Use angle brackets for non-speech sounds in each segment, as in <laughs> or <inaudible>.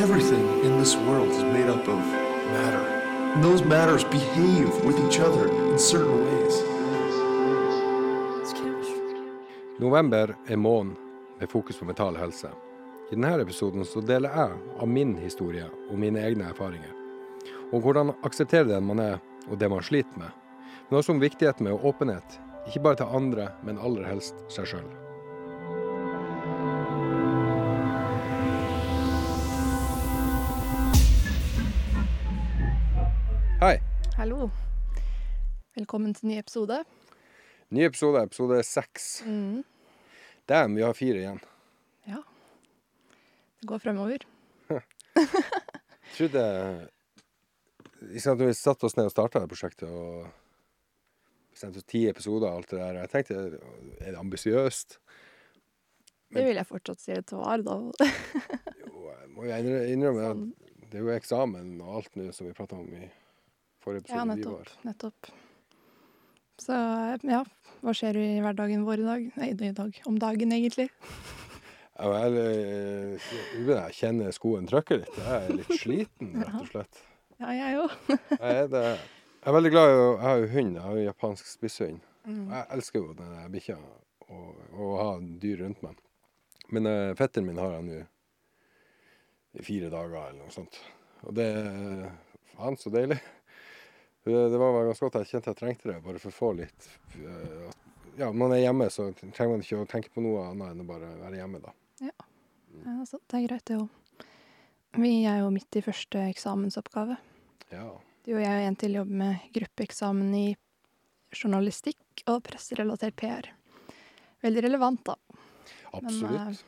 Everything in this world is made up of matter. And those matters behave with each other in certain ways. November er måneden med fokus på mental helse. I denne episoden så deler jeg av min historie og mine egne erfaringer. Om hvordan akseptere den man er og det man sliter med. Men også om viktigheten med åpenhet, ikke bare til andre, men aller helst seg sjøl. Hei. Hallo. Velkommen til ny episode. Ny episode, episode seks. Mm. Damn, vi har fire igjen. Ja. Det går fremover. <laughs> trodde ikke sant, når Vi satte oss ned og starta det prosjektet og bestemte oss ti episoder og alt det der. Jeg tenkte er det ambisiøst? Det vil jeg fortsatt si et var, da. Jo, jeg må jo innrømme at Sånn. det er jo eksamen og alt nå som vi prata om i forrige episode. Ja, vi nettopp. var. Nettopp. Så ja, hva skjer i hverdagen vår i dag? Nei, i dag. Om dagen, egentlig. Ja, vel, eh, jeg kjenner kjenne skoen trykker litt. Jeg er litt sliten, <laughs> rett og slett. Ja, jeg òg. Jeg jeg er veldig glad i Jeg har jo hund. Jeg har jo japansk spisshund. Mm. Jeg elsker jo denne bikkja og, og å ha dyr rundt meg. Men uh, fetteren min har han nå i fire dager eller noe sånt. Og det er faen så deilig. Det, det var ganske godt jeg kjente jeg trengte det, bare for å få litt eh, Ja, når man er hjemme, så trenger man ikke å tenke på noe annet enn å bare være hjemme, da. Ja, altså, det er greit, det òg. Vi er jo midt i første eksamensoppgave. Ja. Du og jeg og en til jobber med gruppeeksamen i journalistikk og presserelatert PR. Veldig relevant, da. Absolutt.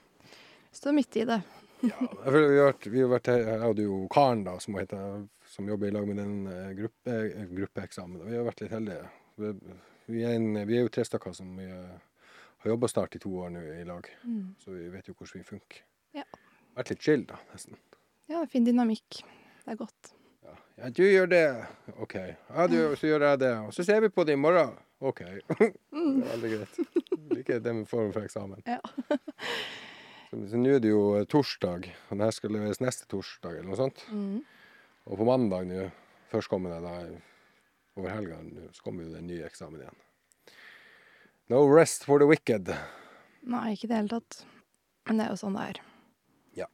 Står midt i det. Ja, jeg føler vi har vært, vi har vært her, jeg hadde jo Karen da, som, heter, som jobber i lag med den eh, gruppe, eh, gruppeeksamen. Vi har vært litt heldige. Vi, vi, er, en, vi er jo tre stykker som vi, eh, har jobba snart i to år nå i lag, Mm. så vi vet jo hvordan vi funker. Ja. Vært litt chill, da, nesten. Ja, fin dynamikk. Det er godt. Ja, ja du gjør det. OK. Ja, du, så gjør jeg det. Og så ser vi på det i morgen. OK. <laughs> det er veldig greit. Liker den formen for eksamen. Ja. Så, nå er det jo torsdag, og det her skal leveres neste torsdag, eller noe sånt. Mm. Og på mandag nå, førstkommende da, over helga, så kommer jo den nye eksamen igjen. No rest for the wicked. Nei, ikke i det hele tatt. Men det er jo sånn det er. Ja,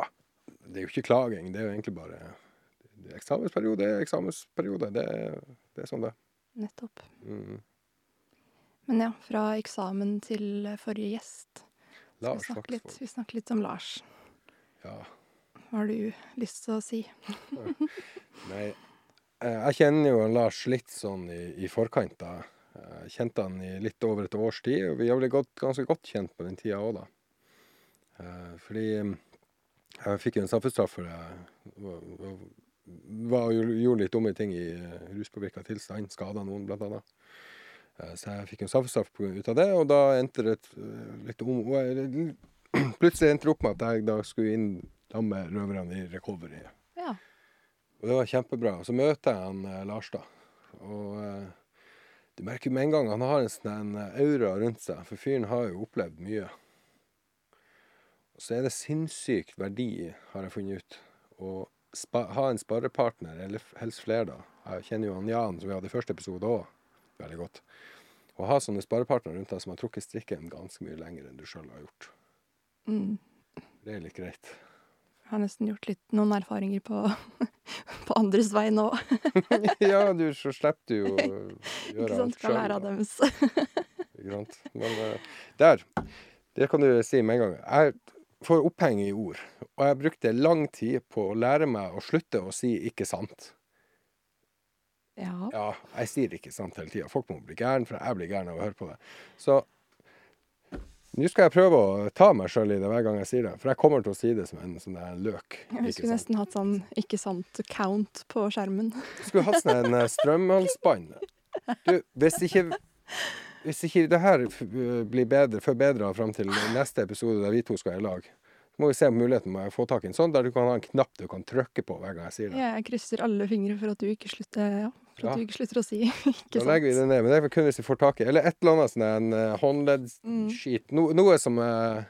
det er jo ikke klaging, det er jo egentlig bare det er Eksamensperiode er eksamensperiode. Det, er- det er sånn det. Nettopp. Mm. Men ja, fra eksamen til forrige gjest. Lars vi snakke litt, vi snakker litt om Lars. Ja. Hva har du lyst til å si? <laughs> Nei, eh, jeg kjenner jo Lars litt sånn i, i forkant, da. Jeg kjente han i litt over et års tid, og vi har blitt ganske godt kjent på den tida òg, da. Eh, Fordi mm, jeg fikk jo en samfunnsstraff for jeg var, gjorde litt dumme ting i eh, ruspåvirka tilstand. Skada noen, blant annet. Eh, Så jeg fikk en samfunnsstraff ut av det, og da endte det eh, litt om <clears throat> Plutselig endte det opp med at jeg da skulle inn sammen med røverne i recovery. Ja. Og det var kjempebra. Og så møter jeg han eh, Lars, da. Og eh, du merker med en gang han har en sånn en aura rundt seg, for fyren har jo opplevd mye. Og så er det sinnssykt verdi, har jeg funnet ut, å ha en sparepartner, eller helst flere, da. Jeg kjenner jo han Jan, som vi hadde i første episode òg, veldig godt. Å ha sånne sparepartnere rundt deg som har trukket strikken ganske mye lenger enn du sjøl har gjort. Mm. Det er litt greit. Har nesten gjort litt, noen erfaringer på, <laughs> på andres vei nå. <laughs> ja, du, så slipper du jo å <laughs> Ikke alt sant? Ikke Skal Kan lære av deres. Ikke sant? Men uh, der, det kan du si med en gang. Jeg får oppheng i ord, og jeg brukte lang tid på å lære meg å slutte å si 'ikke sant'. Ja. Ja, jeg sier 'ikke sant' hele tida. Folk må bli gæren, for jeg blir gæren av å høre på det. Så nå skal jeg prøve å ta meg sjøl i det hver gang jeg sier det, for jeg kommer til å si det som en sånn der løk. Vi skulle nesten hatt sånn ikke sant-count på skjermen. Skulle hatt sånn en eh, strømhalsbånd. Du, hvis ikke Hvis ikke det her blir bedre, forbedra fram til neste episode der vi to skal i lag, må vi se på muligheten med å få tak i en sånn der du kan ha en knapp du kan trykke på hver gang jeg sier det. Ja, Jeg krysser alle fingre for at du ikke slutter, ja, for at du ikke slutter å si <laughs> ikke Da legger vi det ned. Men det er kun hvis vi får tak i Eller et eller annet sånn en uh, Mm. håndleddskit. No, noe som uh,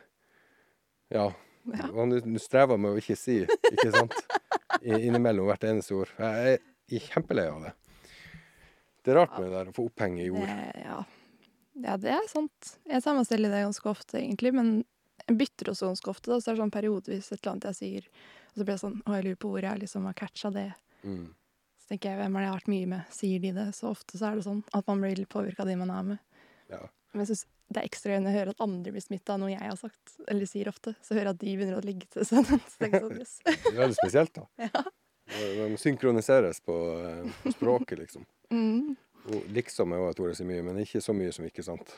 Ja. Ja. Og du, nå strever med å ikke si, ikke sant, I- innimellom hvert eneste ord. Jeg er jeg kjempelei av det. Det er rart med det der å få oppheng i ord. Det, ja. ja, det er sant. Jeg i det ganske ofte, egentlig. Men jeg bytter også ganske ofte. Da. Så er det sånn periodevis et eller annet jeg sier, og så blir det sånn Å, jeg lurer på hvor jeg liksom har catcha det. Mm. Så tenker jeg, hvem er det jeg har vært mye med? Sier de det? Så ofte så er det sånn at man blir litt påvirka av de man er med. Ja. Men jeg synes det er ekstra gøy jeg hører at andre blir smitta av noe jeg har sagt, eller sier ofte. Så hører jeg at de begynner å ligge til <laughs> jeg sånn. <laughs> Det er veldig spesielt, da. <laughs> Ja. Det synkroniseres på eh, på språket, liksom. Mm. Og liksom er jo et ord jeg sier mye, men ikke så mye som ikke sant.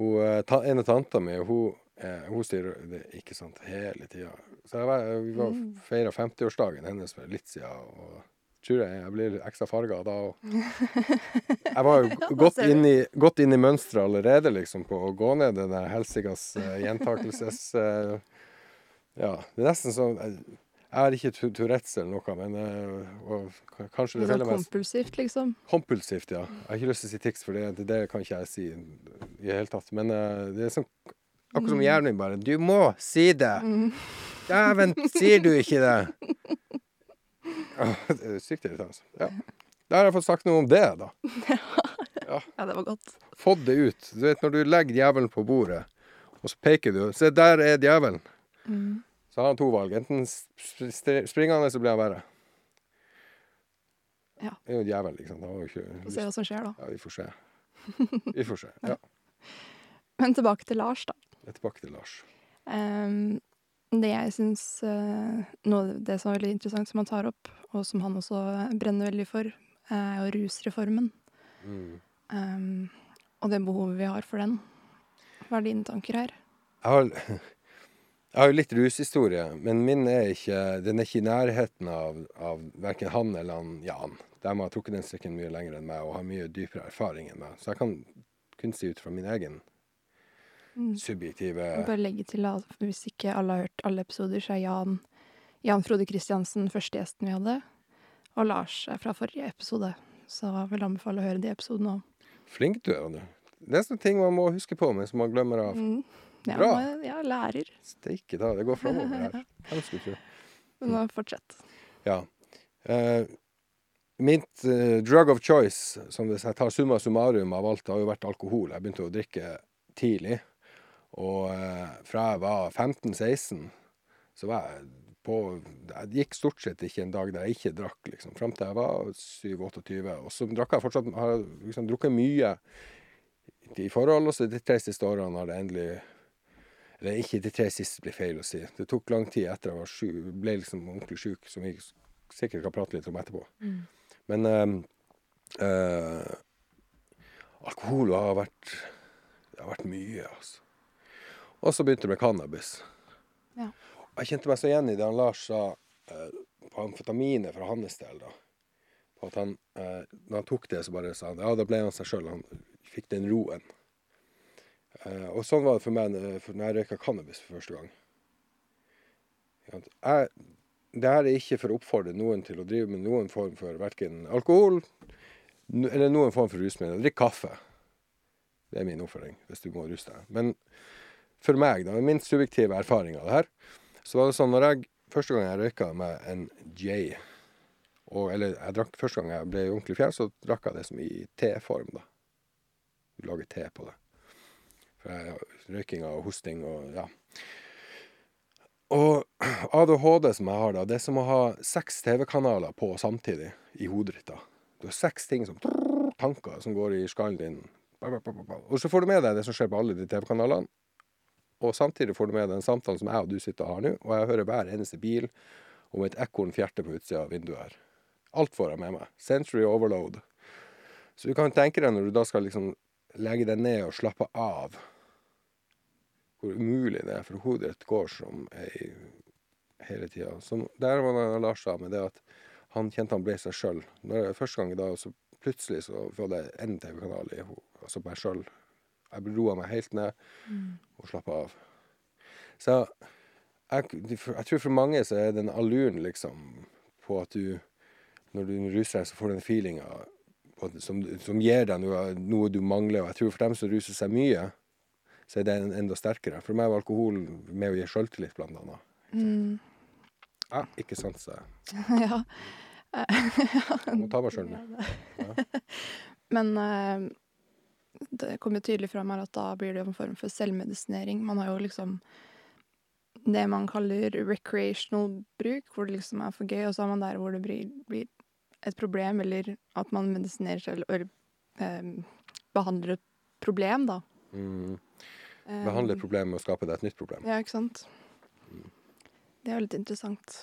Hun, eh, ta, en av tanta mi, hun, eh, hun styrer det ikke sant hele tida. Så jeg var, vi var Mm. feira 50-årsdagen hennes for litt sida. og tror jeg jeg blir ekstra farga da òg. Jeg var jo <laughs> godt inn i, godt inn i mønsteret allerede, liksom, på å gå ned den der helsikas uh, gjentakelses... eh, ja, det er nesten sånn Jeg, jeg har ikke Tourettes eller noe, men eh, og, kanskje det Litt sånn kompulsivt, liksom. Kompulsivt, ja. Jeg har ikke lyst til å si tics, for det, det, det kan ikke jeg si i det hele tatt. Men eh, det er sånn Akkurat som hjernen min bare 'Du må si det!' Mm. Dæven, sier du ikke det? <laughs> Det er sykt irriterende. Ja. Da har jeg fått sagt noe om det, da. <laughs> Ja, det var godt. Fått det ut. Du vet når du legger djevelen på bordet, og så peker du 'Se, der er djevelen'. Mm. Så har han to valg. Enten springer han, eller så blir han verre. Ja. Det er jo djevel, liksom. Da har vi ikke Få se hva som skjer, da. Ja, vi får se. Vi får se. Ja. <laughs> Men tilbake til Lars, da. Tilbake til Lars. Um, det jeg syns eh, det som er veldig interessant som han tar opp, og som han også brenner veldig for, er jo rusreformen. Mm. Um, og det behovet vi har for den. Hva er dine tanker her? Jeg har, <laughs> jeg har litt rushistorie, men min er ikke, den er ikke i nærheten av, av verken han eller han Jan. De har trukket den strikken mye lenger enn meg og har mye dypere erfaring enn meg. Så jeg kan kun si ut fra min egen. Subjektive Jeg bare legge til at Hvis ikke alle har hørt alle episoder, så er Jan, Jan Frode Kristiansen første gjesten vi hadde. Og Lars er fra forrige episode, så jeg vil anbefale å høre de episodene òg. Flink du er, du. Det er sånne ting man må huske på, men som man glemmer av. Mm. Ja, Bra. jeg er lærer. Steike ta, det går framover her. Hvem skulle tro? Men nå fortsett. Ja. Uh, mitt eh, drug of choice, som hvis jeg tar summa summarum av alt, har jo vært alkohol. Jeg begynte å drikke tidlig. Og eh, fra jeg var 15-16, så var jeg på Jeg gikk stort sett ikke en dag der jeg ikke drakk, liksom. Fram til jeg var 7-28. Og så drakk jeg fortsatt Har liksom drukket mye i forhold, og så de tre siste årene har det endelig Eller ikke de tre siste, blir feil å si. Det tok lang tid etter jeg var sju, ble liksom ordentlig sjuk, som vi sikkert kan prate litt om etterpå. Men øh, øh, alkohol har vært Det har vært mye, altså. Og så begynte det med cannabis. Ja. Jeg kjente meg så igjen i det han Lars sa eh, på amfetaminet fra hans del. da. På at han, eh, når han tok det, så bare sa han ja, da ble han seg sjøl. Han fikk den roen. Eh, og sånn var det for meg når for når jeg røyka cannabis for første gang. Jeg, det her er ikke for å oppfordre noen til å drive med noen form for verken alkohol eller noen form for rusmiddel. Drikk kaffe. Det er min oppfordring hvis du må ruse deg. Men for meg, da, min subjektive erfaring av det her, så var det sånn når jeg første gang jeg røyka med en J og, Eller jeg drakk første gang jeg ble ordentlig fjær, så drakk jeg det som i teform, da. Du lager te på det. For jeg, røyking og hosting og ja. Og ADHD som jeg har da, det er som å ha seks TV-kanaler på samtidig i hodet ditt. da. Du har seks ting som tanker som går i skallen din. Og så får du med deg det som skjer på alle de TV-kanalene. Og samtidig får du med den samtalen som jeg og du sitter og har nå. Og jeg hører hver eneste bil om et ekorn fjerte på utsida av vinduet her. Alt får jeg med meg. Sensory overload. Så du kan tenke deg når du da skal liksom legge deg ned og slappe av, hvor umulig det er, for hodet ditt går som ei hele tida. Der var det Lars sa med det at han kjente han ble seg sjøl. Første gang i dag, så plutselig så var det én TV-kanal altså meg sjøl. Jeg roa meg helt ned og slappa av. Så jeg, jeg tror for mange så er den alluren liksom på at du Når du ruser deg, så får du den feelinga som, som gir deg noe, noe du mangler. Og jeg tror for dem som ruser seg mye, så er det en- enda sterkere. For meg var alkohol med å gi sjøltillit, blant annet. Mm. Ja, ikke sant, sa jeg. <laughs> ja. Jeg må ta meg sjøl nå. Ja. Men eh, det kom jo tydelig fram her at da blir det jo en form for selvmedisinering. Man har jo liksom det man kaller recreational bruk, hvor det liksom er for gøy, og så har man der hvor det blir, blir et problem, eller at man medisinerer selv eller eh, behandler et problem, da. Mm. Eh, Behandle problemet med å skape deg et nytt problem. Ja, ikke sant. Det er jo litt interessant.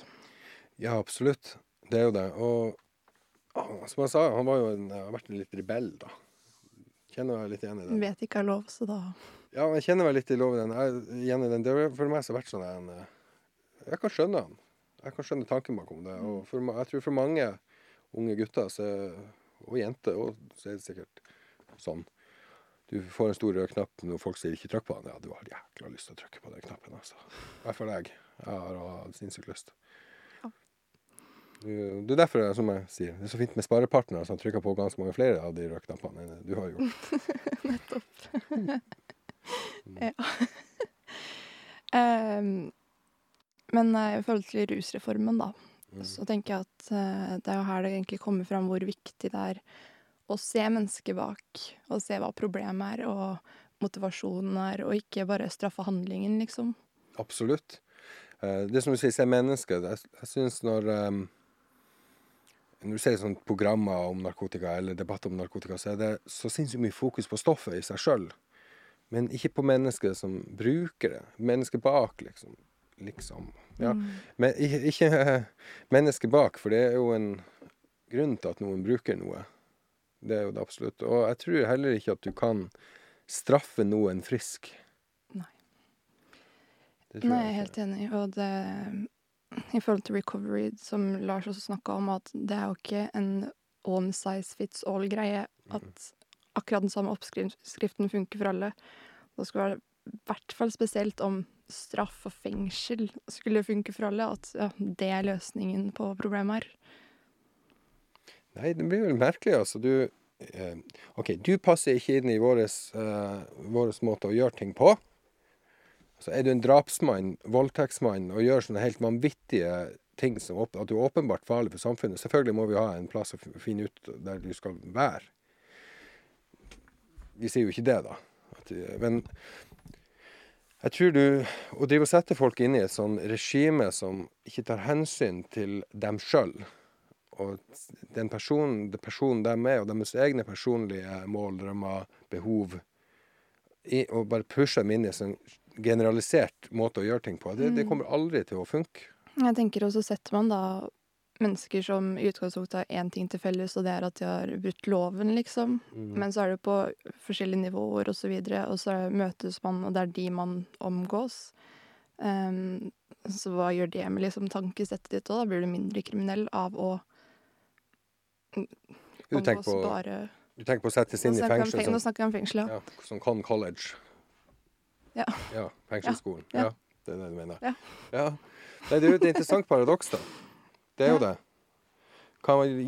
Ja, absolutt. Det er jo det. Og ah, som jeg sa, han var jo en, har vært en litt rebell, da. Kjenner meg litt igjen i den. Vet ikke er lov, så da Ja, jeg kjenner meg litt i lov i den. Jeg, igjen i den. Det har for meg så vært sånn en eh, Jeg kan skjønne han. Jeg kan skjønne tanken bakom det. Og for, jeg tror for mange unge gutter så, og jenter òg, så er det sikkert sånn. Du får en stor rød knapp når folk sier 'ikke trykk på den'. Ja, du har jækla lyst til å trykke på den knappen, altså. I hvert fall jeg. Jeg har sinnssykt lyst. Det er derfor, som jeg sier, det er så fint med sparepartnere som trykker på ganske mange flere av de rødknappene enn du har gjort. <laughs> Nettopp. ja. um, <laughs> men eh, i forhold til rusreformen, da, Mm. så tenker jeg at uh, det er jo her det egentlig kommer fram hvor viktig det er å se mennesket bak, og se hva problemet er, og motivasjonen er, og ikke bare straffe handlingen, liksom. Absolutt. Uh, Det som du sier, se mennesket. Jeg, jeg syns når um, Når du ser sånn programmer om narkotika, eller debatter om narkotika, så er det så sinnssykt mye fokus på stoffet i seg sjøl. Men ikke på mennesket som bruker det. Mennesket bak, liksom. Liksom. Ja. Mm. Men ikke, <laughs> mennesket bak, for det er jo en grunn til at noen bruker noe. Det er jo det absolutt. Og jeg tror heller ikke at du kan straffe noen frisk. Nei. Nei, jeg er helt enig. Og det I forhold til recovery, som Lars også snakka om, at det er jo ikke en one size fits all-greie. At akkurat den samme oppskriften funker for alle. Det skulle være i hvert fall spesielt om straff og fengsel skulle funke for alle. At ja, det er løsningen på problemet her. Nei, det blir vel merkelig, altså. Du eh, OK, du passer ikke inn i vår måte å gjøre ting på. Så er du en drapsmann, voldtektsmann, og gjør sånne helt vanvittige ting som at du er åpenbart farlig for samfunnet. Selvfølgelig må vi ha en plass å finne ut der du skal være. Vi sier jo ikke det, da. At, eh, men jeg tror du Å drive og sette folk inn i et sånn regime som ikke tar hensyn til dem sjøl, og den personen, den personen de er, og deres egne personlige mål, drømmer, behov, i, og bare pushe dem inn i en sånn generalisert måte å gjøre ting på, det, det Mm. kommer aldri til å funke. Jeg tenker også setter man da mennesker som i utgangspunktet har én ting til felles, og det er at de har brutt loven, liksom. Mm. Men så er det på forskjellige nivåer og så videre, og så møtes man, og det er de man omgås. Um, så hva gjør det med liksom tankesettet ditt òg? Da blir du mindre kriminell av å Du tenker, omgås på, bare du tenker på å settes inn i fengsel Nå snakker jeg om fengsel, ja. ja, som Con College. Ja. ja fengselsskolen. Ja. Det er det du mener. Ja. Ja. Nei, det er jo et interessant paradoks, da. Det er jo det.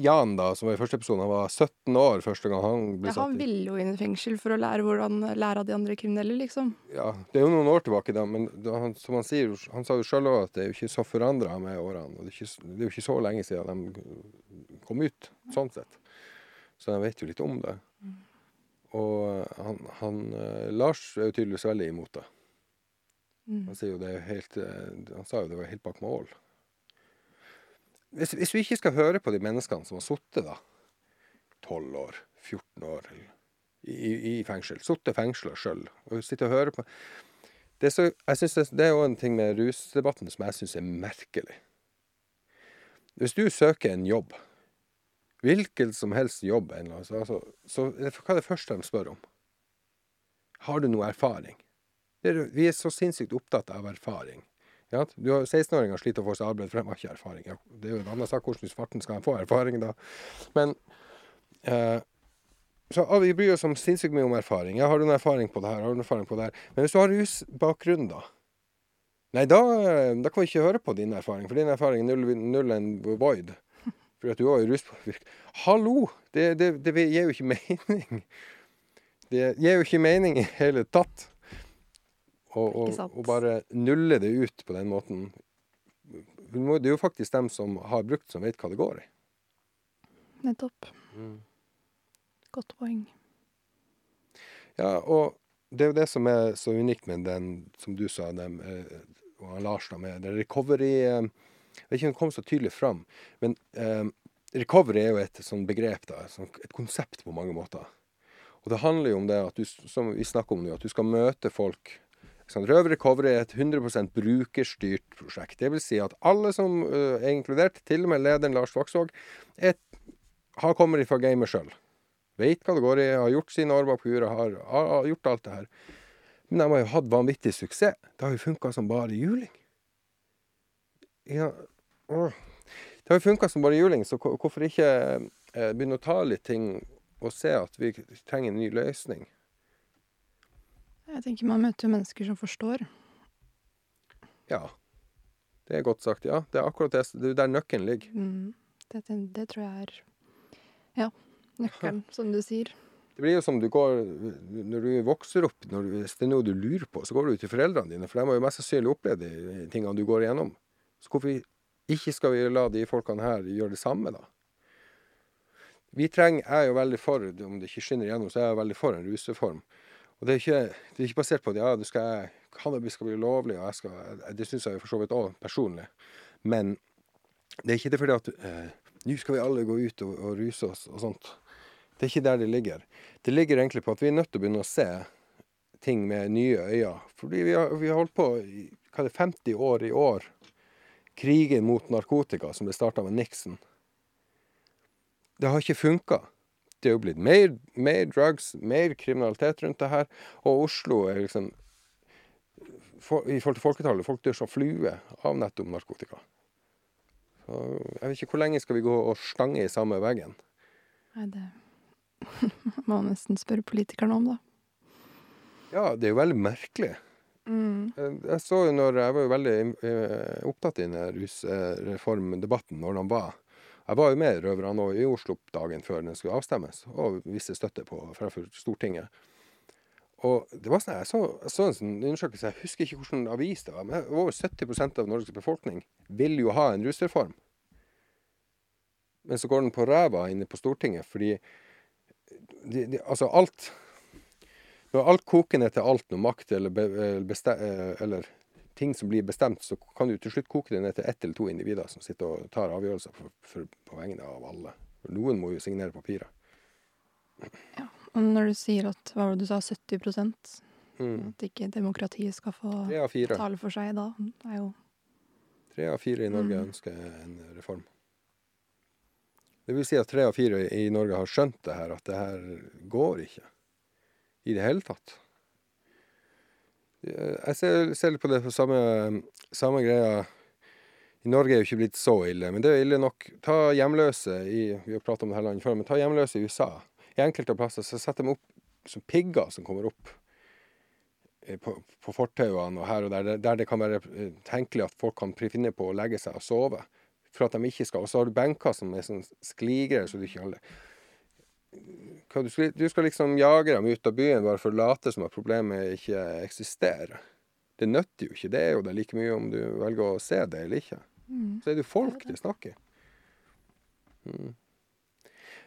Jan, da, som var i første episode, han var 17 år første gang han ble Ja, satt han ville jo inn i fengsel for å lære hvordan lære av de andre kriminelle, liksom. Ja, det er jo noen år tilbake, da, men han, som han sier, han sa jo sjøl òg at det er jo ikke så forandra med årene. Og det er, ikke, det er jo ikke så lenge siden de kom ut, sånn sett. Så de vet jo litt om det. Og han, han eh, Lars er jo tydeligvis veldig imot det. Mm. Han, sier jo det helt, eh, han sa jo det var helt bak mål. Hvis, hvis vi ikke skal høre på de menneskene som har sittet da, 12 år, 14 år i, i fengsel, sittet fengsla sjøl, og sitte og høre på det er, så, det, det er jo en ting med rusdebatten som jeg syns er merkelig. Hvis du søker en jobb, hvilken som helst jobb, så, altså, så hva er det første de spør om? Har du noe erfaring? Er, vi er så sinnssykt opptatt av erfaring. Ja, du har 16-åringer sliter å få seg arbeid, for de har ikke erfaring. Ja, det er jo en annen sak hvordan farten skal få erfaring, da. Men eh, så ah, Vi bryr oss om sinnssykt mye om erfaring. Ja, har du noen erfaring på det her? Har du noen erfaring på det her? Men hvis du har rusbakgrunn, da? Nei, da, eh, da kan vi ikke høre på din erfaring, for din erfaring er null, null and void. For at du var jo ruspåvirket. Hallo! Det, det, det gir jo ikke mening. Det gir jo ikke mening i hele tatt. Og, og, og bare nulle det ut på den måten. Det er jo faktisk dem som har brukt, som vet hva det går i. Nettopp. Godt poeng. Ja, og det er jo det som er så unikt med den, som du sa, den, eh, og Lars da, med den recovery eh, Jeg vet ikke om det kom så tydelig fram, men eh, recovery er jo et sånn begrep, da, et, konsept på mange måter. Og det handler jo om det at du, som vi snakker om nå, at du skal møte folk. ikke sant? Røv Recovery er et 100% brukerstyrt prosjekt. Det vil si at alle som uh, er inkludert, til og med lederen Lars Vaksvåg, har kommer fra gamet sjøl. Veit hva det går i, har gjort sine år bak huret, har, har, har gjort alt det her. Men de har jo hatt vanvittig suksess. Det har jo funka som bare juling. Ja, åh. Det har jo funka som bare juling, så hvorfor ikke eh, begynne å ta litt ting og se at vi trenger en ny løsning? Jeg tenker Man møter mennesker som forstår. Ja. Det er godt sagt, ja. Det er akkurat det, det er der nøkkelen ligger. Mm. Det, det, tror jeg er ja, nøkkelen, som du sier. Det blir jo som du går Når du vokser opp, du, hvis det er noe du lurer på, så går du til foreldrene dine, for de har jo mest sannsynlig opplevd de tingene du går igjennom. Så hvorfor ikke skal vi la de folkene her gjøre det samme, da? Vi trenger, Jeg er jo veldig for, om det ikke skinner igjennom, så er jeg veldig for en rusreform. Og det er ikke, det er ikke basert på at ja, skal, cannabis skal bli lovlig, og jeg skal, det syns jeg for så vidt òg personlig. Men det er ikke det fordi at eh, nå skal vi alle gå ut og, og ruse oss og sånt. Det er ikke der det ligger. Det ligger egentlig på at vi er nødt til å begynne å se ting med nye øyne. Fordi vi har, vi har holdt på i hva er det, 50 år i år. Krigen mot narkotika som ble starta med Nixon. Det har ikke funka. Det er jo blitt mer, mer drugs, mer kriminalitet rundt det her. Og Oslo er liksom for, I forhold til folketallet, folk dør som fluer av nettopp narkotika. Så jeg vet ikke hvor lenge skal vi gå og stange i samme veggen. Nei, det <laughs> må man nesten spørre politikerne om, da. Ja, det er jo veldig merkelig. Mm. Eh, Jeg så jo når Jeg var jo veldig eh, opptatt i den rusreformdebatten når den var. Jeg var jo med røverne i Oslo dagen før den skulle avstemmes, og viste støtte på fremfor Stortinget. Og det var sånn, Jeg så, jeg så en sånn undersøkelse, jeg husker ikke hvilken avis det var, men over 70% av Norges befolkning vil jo ha en rusreform. Men så går den på ræva inne på Stortinget, fordi de, de, Altså, alt Når alt koker ned til alt, noe makt eller, be, eller, beste, eh, eller ting som blir bestemt, så kan du til slutt koke det ned til ett eller to individer som sitter og tar avgjørelser for, for, på vegne av alle. For noen må jo signere papiret. Og når du sier at hva var det du sa, 70 Mm. At ikke demokratiet skal få tale for seg da, er jo Tre av fire i Norge Mm. ønsker en reform. Det vil si at tre av fire i Norge har skjønt det her, at det her går ikke. I det hele tatt. Jeg ser, ser litt på det på samme, samme greia. I Norge er jo ikke blitt så ille, men det er ille nok. Ta hjemløse i Vi har om det her landet før, men ta hjemløse i USA. I enkelte plasser så setter de opp som pigger som kommer opp eh, på, på fortauene og her og der, der det kan være eh, tenkelig at folk kan finne på å legge seg og sove. For at de ikke skal. Og så har du benker som er sånn skligere, så du ikke Hva, du, skal, du skal liksom jage dem ut av byen bare for å late som at problemet ikke eksisterer. Det nytter jo ikke. Det er jo det like mye om du velger å se det eller ikke. mm. Så er det jo folk det snakker. Mm.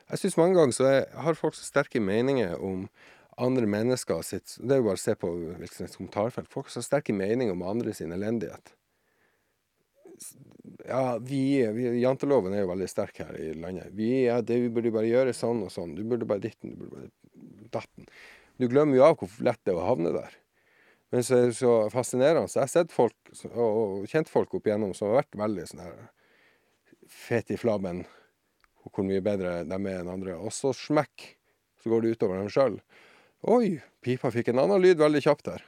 Jeg syns mange ganger så er, har folk så sterke meninger om andre mennesker sitt Det er jo bare å se på hvilket kommentarfelt. Folk har så sterke meninger om andre sin elendighet. Ja, vi, vi Janteloven er jo veldig sterk her i landet. Vi, ja, det, vi burde bare gjøre sånn og sånn. Du burde bare ditten, du burde bare datten. Du glemmer jo av hvor lett det er å havne der. Men så er det så fascinerende. Så jeg har sett folk og, kjent folk opp igjennom som har vært veldig sånn her fet i flabben. Hvor mye bedre de er enn andre. Og så smekk, så går det utover dem sjøl. Oi, pipa fikk en annen lyd veldig kjapt der.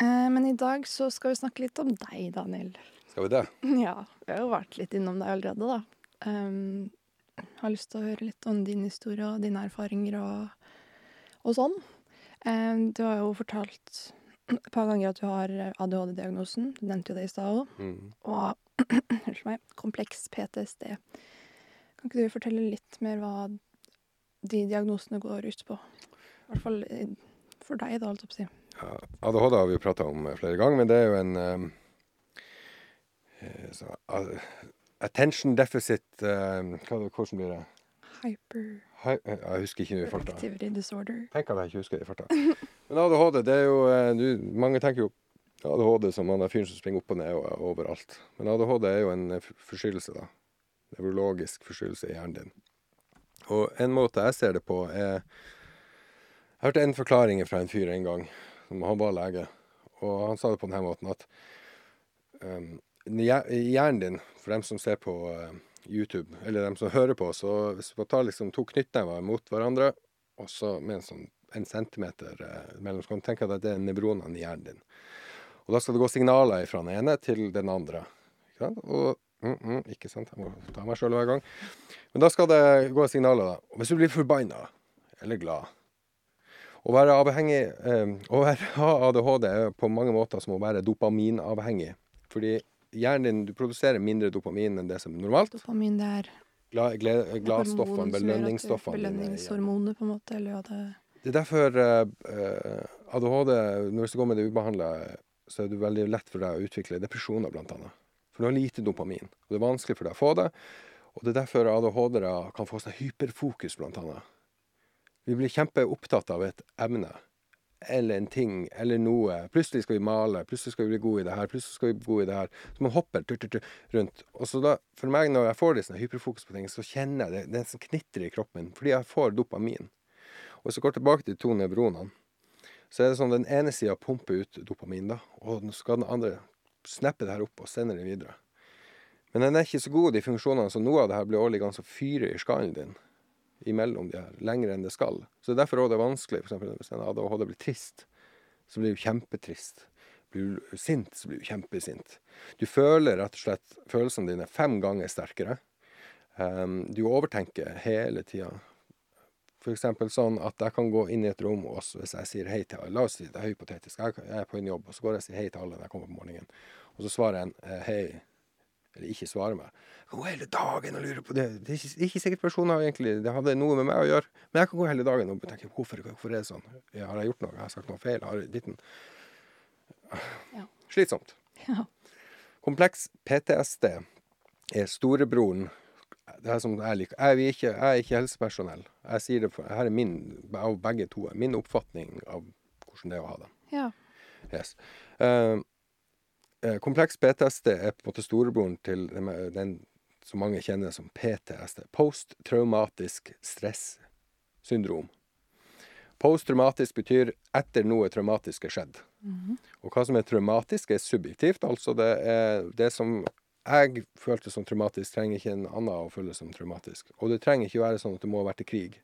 Eh, men i dag så skal vi snakke litt om deg, Daniel. Skal vi det? <laughs> Ja, vi har jo vært litt innom deg allerede, da. Um, har lyst til å høre litt om din historie og dine erfaringer og, og sånn. Um, du har jo fortalt et par ganger at du har ADHD-diagnosen. Du nevnte jo det i stad òg. Mm. Og <clears throat> unnskyld meg, kompleks PTSD. Kan ikke du fortelle litt mer hva de diagnosene går ut på? I hvert fall eh, for deg, da, holdt jeg på å si. ADHD har vi jo prata om eh, flere ganger, men det er jo en um, eh, så, Attention deficit hva, Hvordan blir det? Hyper eh, jeg husker ikke i farta. activity disorder. Tenk at jeg ikke husker det i farta. Men ADHD, det er jo eh, Mange tenker jo ADHD som han fyren som springer opp og ned og er overalt. Men ADHD er jo en eh, forstyrrelse, da. Nevrologisk forstyrrelse i hjernen din. Og en måte jeg ser det på, er Jeg hørte en forklaring fra en fyr en gang, som han var lege, og han sa det på denne måten at um, hjernen din, for dem som ser på uh, YouTube, eller dem som hører på, så hvis du tar liksom to knyttnever mot hverandre, og så med en sånn en centimeter eh, mellom, så kan du tenke deg at det er nevronene i hjernen din. Og da skal det gå signaler fra den ene til den andre. Ikke sant? Og, mm, mm, ikke sant? Jeg må ta meg sjøl hver gang. Men da skal det gå signaler, da. Og hvis du blir forbanna eller glad Å være avhengig eh, Å være, <laughs> ha ADHD er på mange måter som å være dopaminavhengig. Fordi hjernen din du produserer mindre dopamin enn det som er normalt. Dopamin, det er Glad, gled, gladstoffene, som gjør at du- belønningsstoffene. Belønningshormoner, på en måte, eller ja, det Det er derfor eh, ADHD, når du går med det ubehandla, så er det veldig lett for deg å utvikle depresjoner, blant annet. For du har lite dopamin, og det er vanskelig for deg å få det. Og det er derfor ADHD-ere kan få seg hyperfokus, blant annet. Vi blir kjempeopptatt av et emne, eller en ting, eller noe. Plutselig skal vi male, plutselig skal vi bli gode i det her, plutselig skal vi bli gode i det her. Så man hopper tur, tur, tur, rundt. Og så da, for meg, når jeg får litt sånn hyperfokus på ting, så kjenner jeg det, det som sånn knitter i kroppen min, fordi jeg får dopamin. Og hvis jeg går tilbake til de to nevronene, så er det sånn den ene sida pumper ut dopamin, da, og nå skal den andre snappe det her opp og sende det videre. Men den er ikke så god, de funksjonene, så noe av det her blir årlig ganske fyre i skallen din imellom de her, lenger enn det skal. Så derfor også det er vanskelig, eksempel hvis en ADHD blir trist, så blir du kjempetrist. Blir du sint, så blir du kjempesint. Du føler rett og slett følelsene dine fem ganger sterkere. Um, du overtenker hele tida. Eksempel sånn at jeg kan gå inn i et rom, og hvis jeg sier hei til alle La oss si det er hypotetisk. Jeg er på en jobb, og så går jeg og sier hei til alle når jeg kommer på morgenen. Og så svarer en eh, hei, eller ikke svarer meg. Jeg kan gå hele dagen og lure på det. Det er ikke, det er ikke sikkert personen har egentlig Det hadde noe med meg å gjøre, men jeg kan gå hele dagen og tenke hvorfor, hvorfor er det sånn? Har jeg gjort noe? Har jeg sagt noe feil? Har jeg ditten? Ja. Slitsomt. Ja. Kompleks PTSD er storebroren det er som jeg liker. Jeg ikke, jeg er ikke helsepersonell. Jeg sier det for, her er min, av begge to, min oppfatning av hvordan det er å ha det. Ja. Yes. Eh, kompleks PTSD er på en måte storebroren til den, den som mange kjenner som PTSD. Posttraumatisk stressyndrom. Posttraumatisk betyr etter noe traumatisk er skjedd. Og hva som er traumatisk, er subjektivt. Altså det er det som jeg følte som traumatisk, trenger ikke en annen å føle som traumatisk. Og det trenger ikke være sånn at du må ha vært i krig,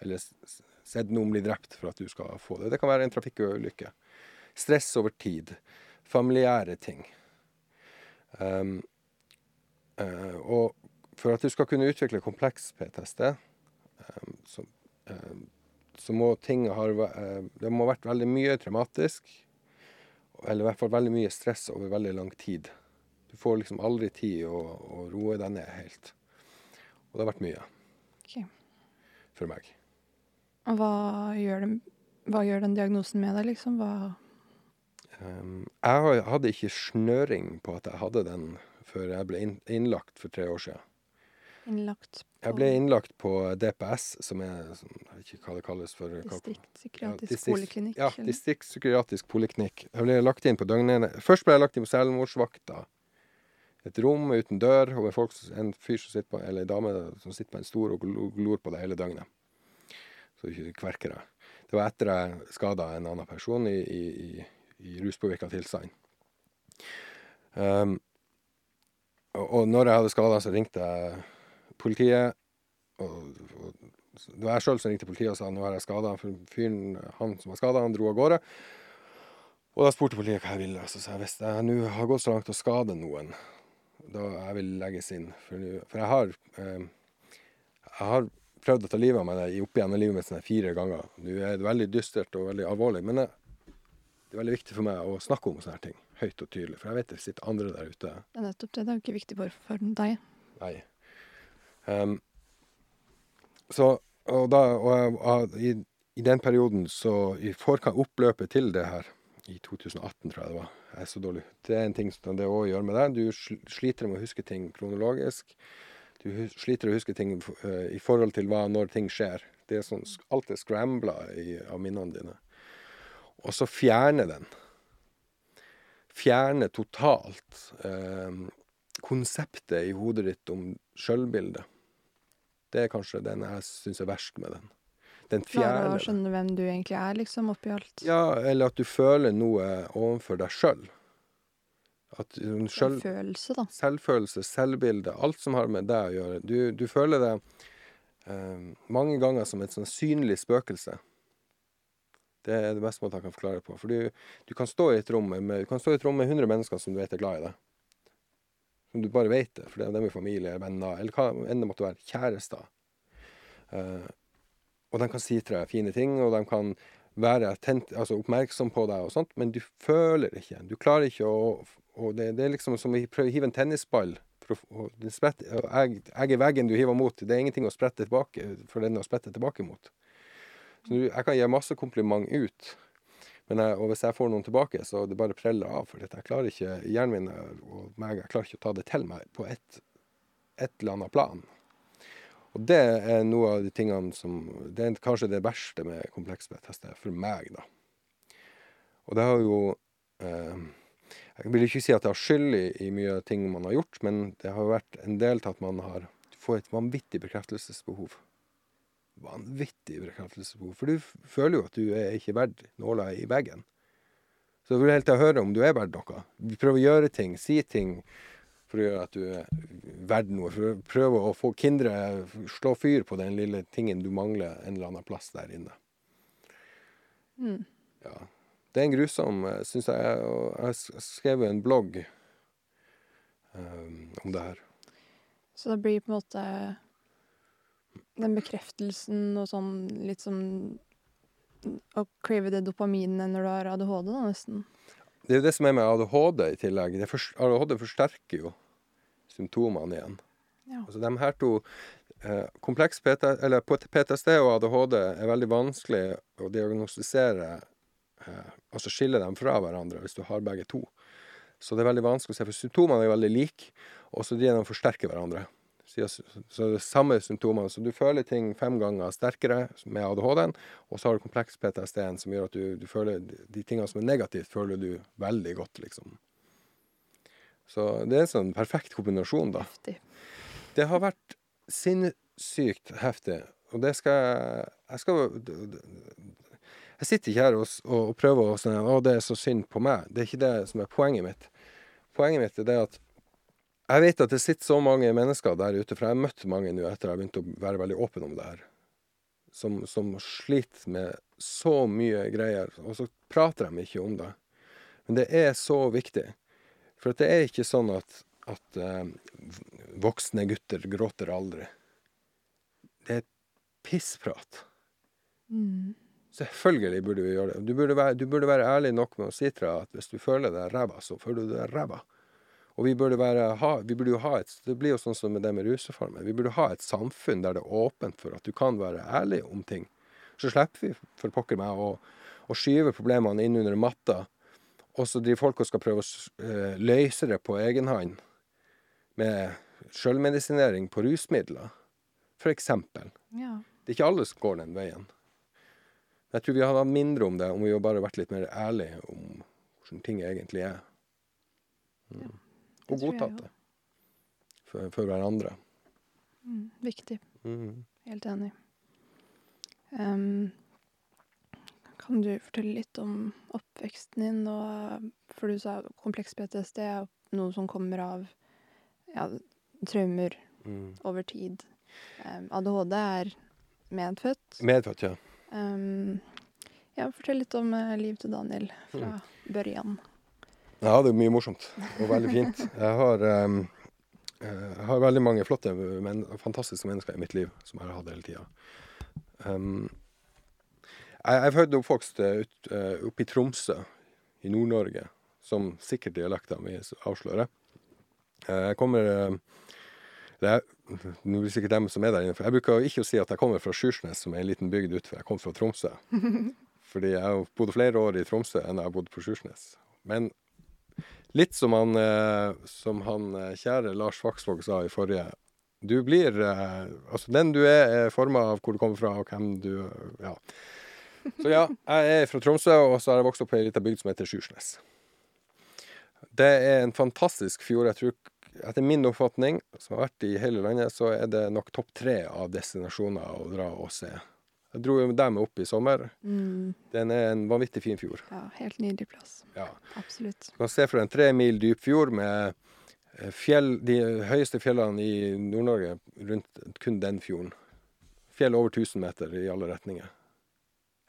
eller sett noen bli drept for at du skal få det. Det kan være en trafikkulykke. Stress over tid. Familiære ting. Um, uh, og for at du skal kunne utvikle kompleks PTSD, um, så, um, så må ting ha eh, Det må ha vært veldig mye traumatisk, eller i hvert fall veldig mye stress over veldig lang tid. Du får liksom aldri tid å, å roe deg ned helt. Og det har vært mye Okay. for meg. Hva gjør, den, hva gjør den diagnosen med deg, liksom? Hva jeg hadde ikke snøring på at jeg hadde den før jeg ble innlagt for tre år siden. innlagt på Jeg ble innlagt på DPS, som er som, Jeg vet ikke hva det kalles for distriktspsykiatrisk Ja, poliklinikk? Ja, distriktspsykiatrisk poliklinikk. Jeg ble lagt inn på døgnene. Først ble jeg lagt inn på selvmordsvakta. Et rom uten dør, og folk, en fyr som sitter på, eller en dame som sitter på en stor og glor på deg hele døgnet. Så du ikke kverker deg. Det var etter jeg skada en annen person i, i, i, i ruspåvirka tilstand. Um, og, og når jeg hadde skada, så ringte jeg politiet. Og, og det var jeg sjøl som ringte politiet og sa nå har jeg skada. Fyren, han som var skada, han dro av gårde. Og da spurte politiet hva jeg ville. Så sa jeg hvis jeg nå har gått så langt å skade noen, da jeg vil legges inn. For, for jeg har eh, Jeg har prøvd å ta livet av meg opp igjen i livet mitt sånn fire ganger. Nå er det veldig dystert og veldig alvorlig, men jeg, det er veldig viktig for meg å snakke om sånne her ting høyt og tydelig. For jeg vet det sitter andre der ute Det er nettopp det. Det er jo ikke viktig bare for deg. Nei. Um, så, og da, og og i, i den perioden så I forkant oppløpet til det her, i 2018 tror jeg det var Jeg er så dårlig Det er en ting som det òg gjør med deg. Du sliter med å huske ting kronologisk. Du sliter sliter å huske ting f i forhold til hva når ting skjer. Det er sånn alt er scrambla av minnene dine. Og så fjerne den. Fjerne totalt konseptet i hodet ditt om sjølbildet. Det er kanskje den jeg syns er verst med den. Den Klare fjerner å den. skjønne hvem du egentlig er, liksom, oppi alt. Ja, eller at du føler noe overfor deg sjøl. At um, følelse, da. Selvfølelse, selvbilde, alt som har med deg å gjøre. Du, du føler deg eh, mange ganger som et sånn synlig spøkelse. Det er det beste måten jeg kan forklare det på. For du, du kan stå i et rom med, du kan stå i et rom med 100 mennesker som du vet er glad i deg. Som du bare vet det, for det er familie, venner, eller hva enn det måtte være. Kjærester. Uh, og de kan si til deg fine ting, og de kan være attent, altså oppmerksom på deg og sånt, men du føler ikke. Du klarer ikke å Og det, det er liksom som å hive en tennisball. Å, og den spretter, og jeg, jeg er veggen du hiver mot. Det er ingenting å sprette tilbake for den å sprette tilbake mot. Så jeg kan gi masse kompliment ut, men jeg, og hvis jeg får noen tilbake, så det bare preller av. For jeg klarer ikke, hjernen min og meg, jeg klarer ikke å ta det til meg på et, et eller annet plan. Og det er noe av de tingene som Det er kanskje det verste med kompleks PTSD, for meg, da. Og det har jo eh, Jeg vil ikke si at det har skyld i, i mye ting man har gjort, men det har vært en del til at man har får et vanvittig bekreftelsesbehov. Vanvittig bekreftelsesbehov. For du føler jo at du er ikke verdt nåla i veggen. Så blir helt til å høre om du er verdt noe. Prøv å gjøre ting, si ting for å gjøre at du er verdt noe. Prøv å få kindre slå fyr på den lille tingen du mangler en eller annen plass der inne. Mm. Ja. Det er en grusom, syns jeg. Og jeg skrev en blogg um, om det her. Så det blir på en måte den bekreftelsen og sånn litt som å crave det dopaminet når du har ADHD, da, nesten. Det er jo det som er med ADHD i tillegg. Fors- ADHD forsterker jo symptomene igjen. Ja. Altså de her to eh, Kompleks PT, eller PTSD og ADHD er veldig vanskelig å diagnostisere eh, Altså skille dem fra hverandre hvis du har begge to. Så det er veldig vanskelig å se, for symptomene er veldig like, og så de de forsterker hverandre. Så er det samme symptomene. Så du føler ting fem ganger sterkere med ADHD-en, og så har du kompleks PTSD-en som gjør at du, du føler de, tingene som er negativt, føler du veldig godt, liksom. Så det er en sånn perfekt kombinasjon, da. Heftig. Det har vært sinnssykt heftig, og det skal jeg Jeg skal Jeg sitter ikke her og, og prøver å si at det er så synd på meg. Det er ikke det som er poenget mitt. Poenget mitt er det at jeg vet at det sitter så mange mennesker der ute, for jeg har møtt mange nå etter jeg har begynt å være veldig åpen om det her, som, som sliter med så mye greier, og så prater de ikke om det. Men det er så viktig. For det er ikke sånn at, at eh, voksne gutter gråter aldri. Det er pissprat. Mm. Selvfølgelig burde vi gjøre det. Du burde, være, du burde være ærlig nok med å si til deg at hvis du føler deg ræva, så føler du deg ræva. Og vi burde, være, ha, vi burde jo ha et Det blir jo sånn som med det med rusreformen. Vi burde ha et samfunn der det er åpent for at du kan være ærlig om ting. Så slipper vi for pokker meg å, å skyve problemene inn under matta, og så driver folk og skal prøve å eh, løse det på egen hånd med sjølmedisinering på rusmidler, eksempel. Ja. Det er ikke alle som går den veien. Jeg tror vi hadde hatt mindre om det om vi hadde bare vært litt mer ærlige om hvordan ting egentlig er. Mm. det Og godtatt det for, for hverandre. Mm. Viktig. Mm. Helt enig. Um, kan du fortelle litt om oppveksten din? Og, for du sa kompleks PTSD er noe som kommer av ja, traumer Mm. over tid. Um, ADHD er medfødt. Medfødt, ja. Um, ja, fortell litt om uh, livet til Daniel fra Mm. børjan. Ja, det er mye morsomt og veldig fint. Jeg har, eh, jeg har veldig mange flotte, men fantastiske mennesker i mitt liv som jeg har hatt hele tida. Um, jeg er født og oppvokst eh, ut, oppe i Tromsø i Nord-Norge, som sikkert dialekta mi avslører. Eh, Jeg kommer Det er, nå blir det sikkert dem som er der inne, for jeg bruker ikke å si at jeg kommer fra Sjursnes, som er en liten bygd utenfor. Jeg kommer fra Tromsø. <laughs> Fordi jeg har bodd flere år i Tromsø enn jeg har bodd på Sjursnes. Men litt som han, eh, som han eh, kjære Lars Vaksvåg sa i forrige Du blir eh, Altså, den du er, er forma av hvor du kommer fra, og hvem du Ja. Så ja, jeg er fra Tromsø, og så har jeg vokst opp i ei lita bygd som heter Sjursnes. Det er en fantastisk fjord. Jeg tror, etter min oppfatning, som har vært i hele landet, så er det nok topp tre av destinasjoner å dra og se. Jeg dro jo der med opp i sommer. Mm, Den er en vanvittig fin fjord. ja, helt nydelig plass. Ja. Absolutt. Du kan se for deg en tre mil dyp fjord med eh, fjell, de høyeste fjellene i Nord-Norge rundt kun den fjorden. Fjell over 1000 meter i alle retninger.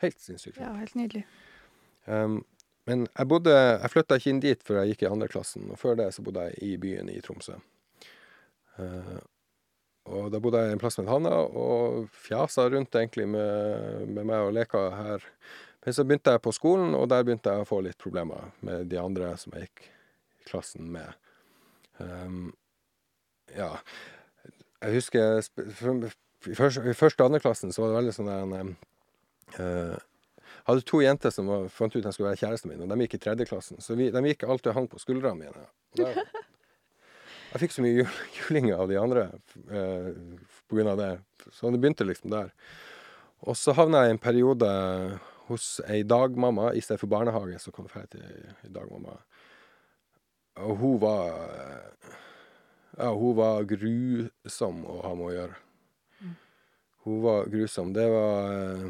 Helt sinnssykt. Ja, helt nydelig. Um, men jeg bodde Jeg flytta ikke inn dit før jeg gikk i andre klassen, og før det så bodde jeg i byen i Tromsø. Eh, og da bodde jeg en plass med Hanna, og fjasa rundt egentlig med, med meg og leka her. Men så begynte jeg på skolen, og der begynte jeg å få litt problemer med de andre som jeg gikk i klassen med. Um, ja Jeg husker i første, I første og andre klassen så var det veldig sånn der eh, hadde to jenter som var, fant ut at de skulle være kjæresten min, og de gikk i tredje klassen. Så vi, de gikk alltid og hang på skuldrene mine. Da, jeg fikk så mye jul, <laughs> juling av de andre eh, på grunn av det. Så det begynte liksom der. Og så havna jeg i en periode hos ei dagmamma i stedet for barnehage. Så kom jeg til ei, dagmamma. Og hun var Ja, hun var grusom å ha med å gjøre. Hun var grusom. Det var eh,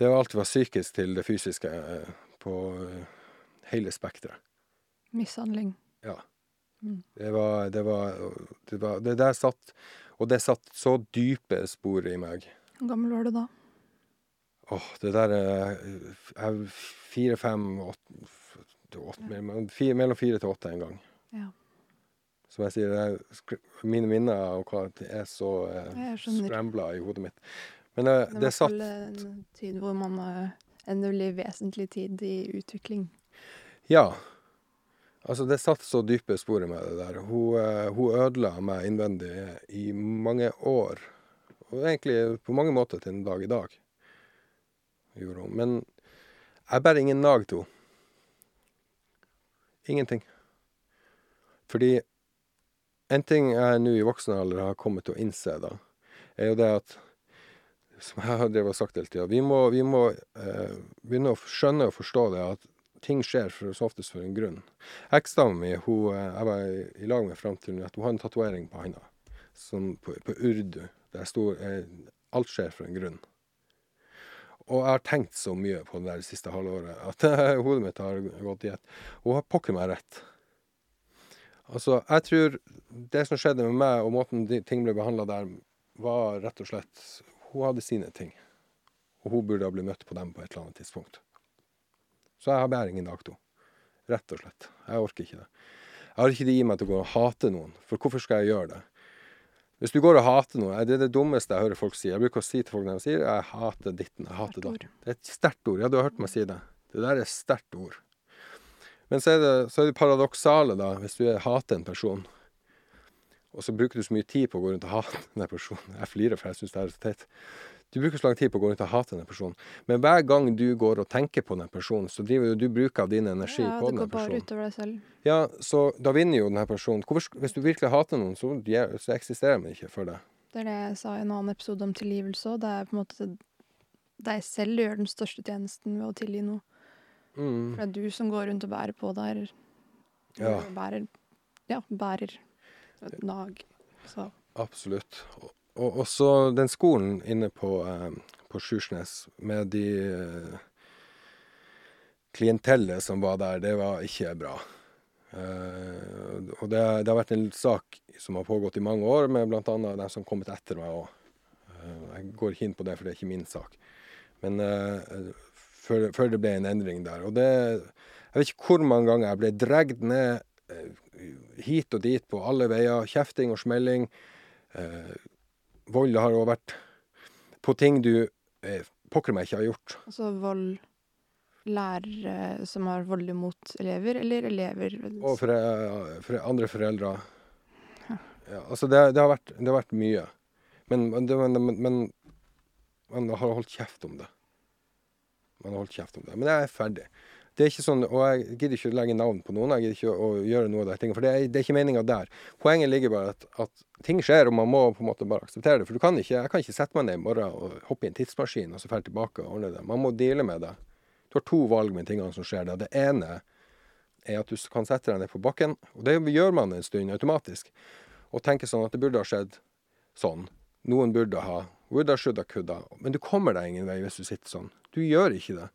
det var alt fra psykisk til det fysiske eh, på eh, hele spekteret. Mishandling. Ja. Mm. Det var Det var Det, var, det der satt Og det satt så dype spor i meg. Hvor gammel var du da? Åh, det der eh, Jeg fire, fem, åtte, åtte mellom, fire, mellom fire til åtte en gang. Ja. Som jeg sier, jeg, mine minner og hva det er så eh, scrambla i hodet mitt. Men eh, Det det, satt en tid hvor man har en veldig vesentlig tid i utvikling. Ja. Altså, det satt så dype spor i meg, det der. Hun, eh, hun ødela meg innvendig i mange år. Og egentlig på mange måter til en dag i dag. Gjorde hun. Men jeg bærer ingen nag til henne. Ingenting. Fordi en ting jeg nå i voksen alder har kommet til å innse, da, er jo det at Som jeg har drevet og sagt hele tida, vi må, vi må eh, begynne å skjønne og forstå det at ting skjer for, så oftest for en grunn. Eksa mi, eh, jeg var i, lag med fram til at hun har en tatovering på handa på, på urdu. Der sto eh, 'Alt skjer for en grunn'. Og jeg har tenkt så mye på det der siste halvåret at <laughs> hodet mitt har gått i ett. Hun har pokker meg rett. Altså, jeg tror det som skjedde med meg, og måten ting ble behandla der, var rett og slett Hun hadde sine ting. Og hun burde ha blitt møtt på dem på et eller annet tidspunkt. Så jeg har bæring i dag to. Rett og slett. Jeg orker ikke det. Jeg har ikke det i meg til å gå og hate noen, for hvorfor skal jeg gjøre det? Hvis du går og hater noe, det er det dummeste jeg hører folk si. Jeg bruker å si til folk når de sier 'jeg hater ditten', 'jeg hater datten'. Det er et sterkt ord. Ja, du har hørt meg si det. Det der er et sterkt ord. Men så er det, så er det paradoksale, da, hvis du er- hater en person, og så bruker du så mye tid på å gå rundt og hate den personen. Jeg flirer, for jeg syns det er så teit. Du bruker så lang tid på å gå rundt og hate den personen. Men hver gang du går og tenker på den personen, så driver du, du bruker av din energi Ja, på det går bare utover deg selv. Ja, så da vinner jo den her personen. Hvorfor, hvis du virkelig hater noen, så, så eksisterer den ikke for deg. Det er det jeg sa i en annen episode om tilgivelse òg. Det er på en måte deg selv du gjør den største tjenesten ved å tilgi noe. Mm. For det er du som går rundt og bærer på der. Ja. Bærer, ja, bærer et nag. Så Absolutt. Og, og også den skolen inne på, eh, på Sjursnes med de eh, klientellet som var der, det var ikke bra. Eh, og det, det har vært en sak som har pågått i mange år, med bl.a. de som har kommet etter meg òg. jeg går ikke inn på det, for det er ikke min sak. Men uh, før, før det ble en endring der. Og det Jeg vet ikke hvor mange ganger jeg ble dratt ned hit og dit på alle veier. Kjefting og smelling. Vold har òg vært på ting du eh, pokker meg ikke har gjort. altså vold Lærere som har vold mot elever, eller elever Og for, for andre foreldre. Ja, altså det, det, har vært, det har vært mye. Men, det- men, men, men man har holdt kjeft om det. Man har holdt kjeft om det. Men jeg er ferdig. Det er ikke sånn, Og jeg gidder ikke å legge navn på noen. Jeg gidder ikke å, gjøre noe av de tingene. For det er, det er ikke meninga der. Poenget ligger bare at, at ting skjer, og man må på en måte bare akseptere det. For du kan ikke, jeg kan ikke sette meg ned i morgen og hoppe i en tidsmaskin og så dra tilbake og ordne det. Man må deale med det. Du har to valg med tingene som skjer. der. Det ene er at du kan sette deg ned på bakken, og det gjør man en stund automatisk, og tenke sånn at det burde ha skjedd sånn. Noen burde ha woulda, shoulda, coulda. Men du kommer deg ingen vei hvis du sitter sånn. Du gjør ikke det.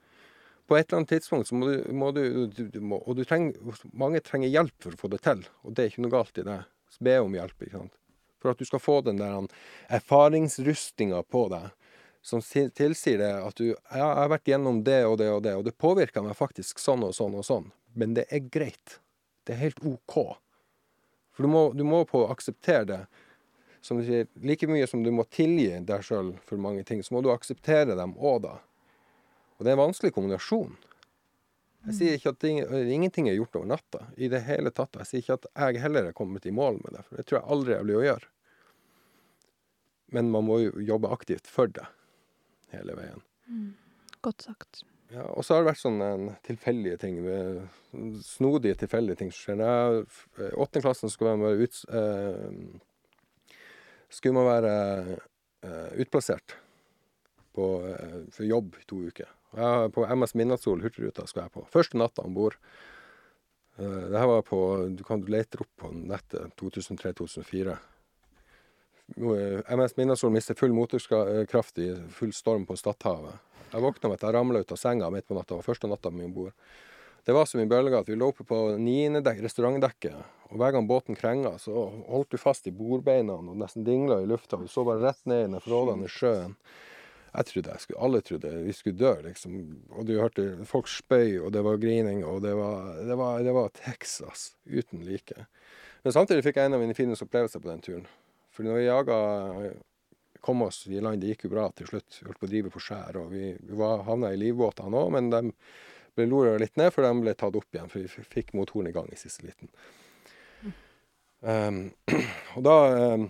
På et eller annet tidspunkt så må du, må du, du, må, Og du trenger, mange trenger hjelp for å få det til, og det er ikke noe galt i det. Så be om hjelp, ikke sant. For at du skal få den der erfaringsrustinga på deg som tilsier det at du 'Jeg har vært gjennom det og det og det, og det påvirka meg faktisk sånn og sånn og sånn', men det er greit. Det er helt OK. For du må, du må på akseptere det. Som du sier, like mye som du må tilgi deg sjøl for mange ting, så må du akseptere dem òg, da. Og det er en vanskelig kombinasjon. Jeg sier ikke at ting, ingenting er gjort over natta. I det hele tatt. Jeg sier ikke at jeg heller er kommet i mål med det, for det tror jeg aldri jeg blir å gjøre. Men man må jo jobbe aktivt for det hele veien. Godt sagt. Ja, og så har det vært sånne tilfeldige ting. eh, Snodige, tilfeldige ting som skjer. Jeg i åttende klassen skulle man være ut, eh, skulle man være eh, utplassert på, eh, for jobb i to uker. Jeg, på MS Midnattssol Hurtigruta skal jeg på. Første natta om bord. Uh, det her var på Du kan lete opp på nettet 2003-2004. MS Midnattssol mister full motorkraft i full storm på Stadhavet. Jeg våkna med at jeg ramla ut av senga midt på natta. Det var første natta mi om bord. Det var så mye bølger at vi lå oppe på niendedekk, restaurantdekket. Og hver gang båten krenga, så holdt du fast i bordbeina og nesten dingla i lufta. Du så bare rett ned i den frådende sjøen. Jeg trodde jeg skulle, Alle trodde vi skulle dø, liksom. Og du hørte folk spøy, og det var grining, og det var, det var, det var Texas uten like. Men samtidig fikk jeg en av mine fineste opplevelser på den turen. For når vi jaga kom oss i land, det gikk jo bra til slutt. Vi holdt på å drive på skjær, og vi, var, havna i livbåtene òg, men de ble lora litt ned, for de ble tatt opp igjen, for vi fikk motoren i gang i siste liten. Um, <clears throat> og da um,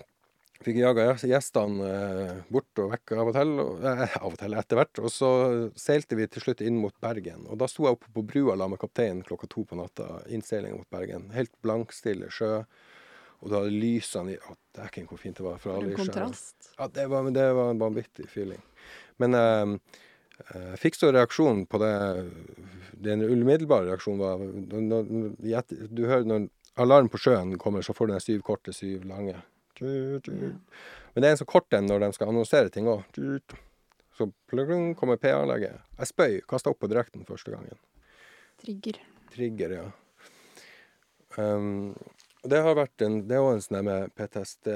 fikk jaga gjestene eh, bort og vekk av og til, og, eh, <laughs> av og til etter hvert, og så seilte vi til slutt inn mot Bergen. Og da sto jeg oppe på brua la med kapteinen klokka to på natta, innseiling mot Bergen. Helt blankstille sjø. Og da lysene i Å, dæken, hvor fint det var. For alle en kontrast. Ja, det var, det var en vanvittig feeling. Men eh, jeg fikk så reaksjon på det Den umiddelbare reaksjonen var når, når, Du hører når alarm på sjøen kommer, så får du den syv korte, syv lange. Men det er en så kort en når de skal annonsere ting òg. Så plung, kommer PA-anlegget. Jeg spøy. Kasta opp på direkten første gangen. Trigger. Trigger, ja. Um, det har vært en, det er også en sånn med PTSD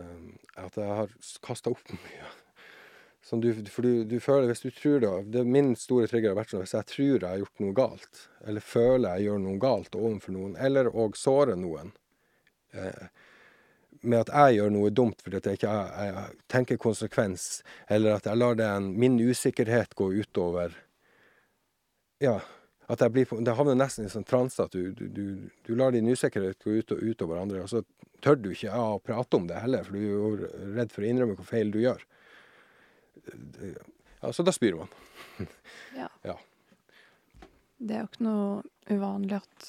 um, at jeg har kasta opp <laughs> mye. Som du, for du, du føler, hvis du tror det, det Min store trigger har vært sånn hvis jeg tror jeg har gjort noe galt, eller føler jeg gjør noe galt overfor noen, eller òg sårer noen eh, med at jeg gjør noe dumt fordi at jeg ikke jeg, jeg tenker konsekvens, eller at jeg lar den, min usikkerhet gå utover Ja, at jeg blir, på- det havner nesten i sånn transe at du, du, du, du lar din usikkerhet gå ut utover andre, og så tør du ikke ja, å prate om det heller, for du er jo redd for å innrømme hvor feil du gjør. Ja, så da spyr man. <laughs> Ja. Ja. Det er jo ikke noe uvanlig at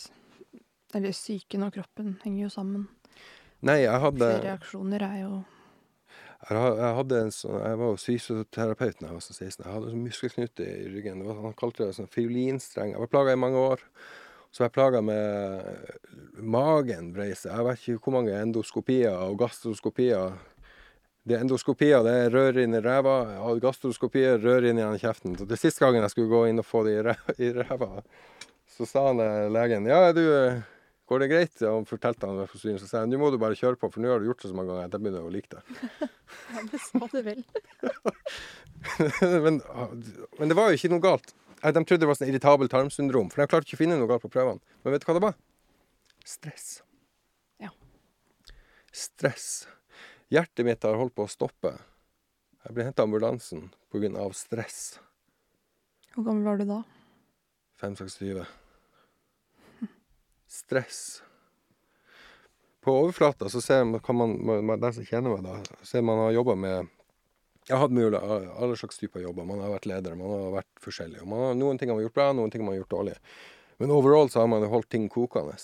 Eller psyken og kroppen henger jo sammen. Nei, jeg hadde reaksjoner er jo Jeg, hadde en sånn, jeg var jo fysioterapeut da jeg var sånn 16. Jeg hadde en sånn muskelknute i ryggen. Det var, han kalte det sånn fiolinstreng. Jeg var plaga i mange år. Så var jeg plaga med magen brei seg. Jeg vet ikke hvor mange endoskopier og gastroskopier. Det er endoskopier, det er rør inn i ræva. og gastroskopier, rør inn i kjeften. Så det siste gangen jeg skulle gå inn og få det i ræva, så sa han eh, legen ja, du, eh, går det greit? Og han fortalte han. Så sa jeg nå må du bare kjøre på, for nå har du gjort det så mange ganger at jeg begynner å like det. <laughs> Ja, det sa du vel. <laughs> men, men det var jo ikke noe galt. De trodde det var sånn irritabel tarmsyndrom, for de klarte ikke å finne noe galt på prøvene. Men vet du hva det var? Stress. Ja. Stress. Hjertet mitt har holdt på å stoppe. Jeg ble henta av ambulansen pga. stress. Hvor gammel var du da? 5-26. Stress. på overflata så ser man, kan man, den som kjenner meg, da, ser man har jobba med Jeg har hatt mulig alle slags typer jobber. Man har vært leder, man har vært forskjellig. Og man har, noen ting har man gjort bra, noen ting har man gjort dårlig. Men overall så har man holdt ting kokende.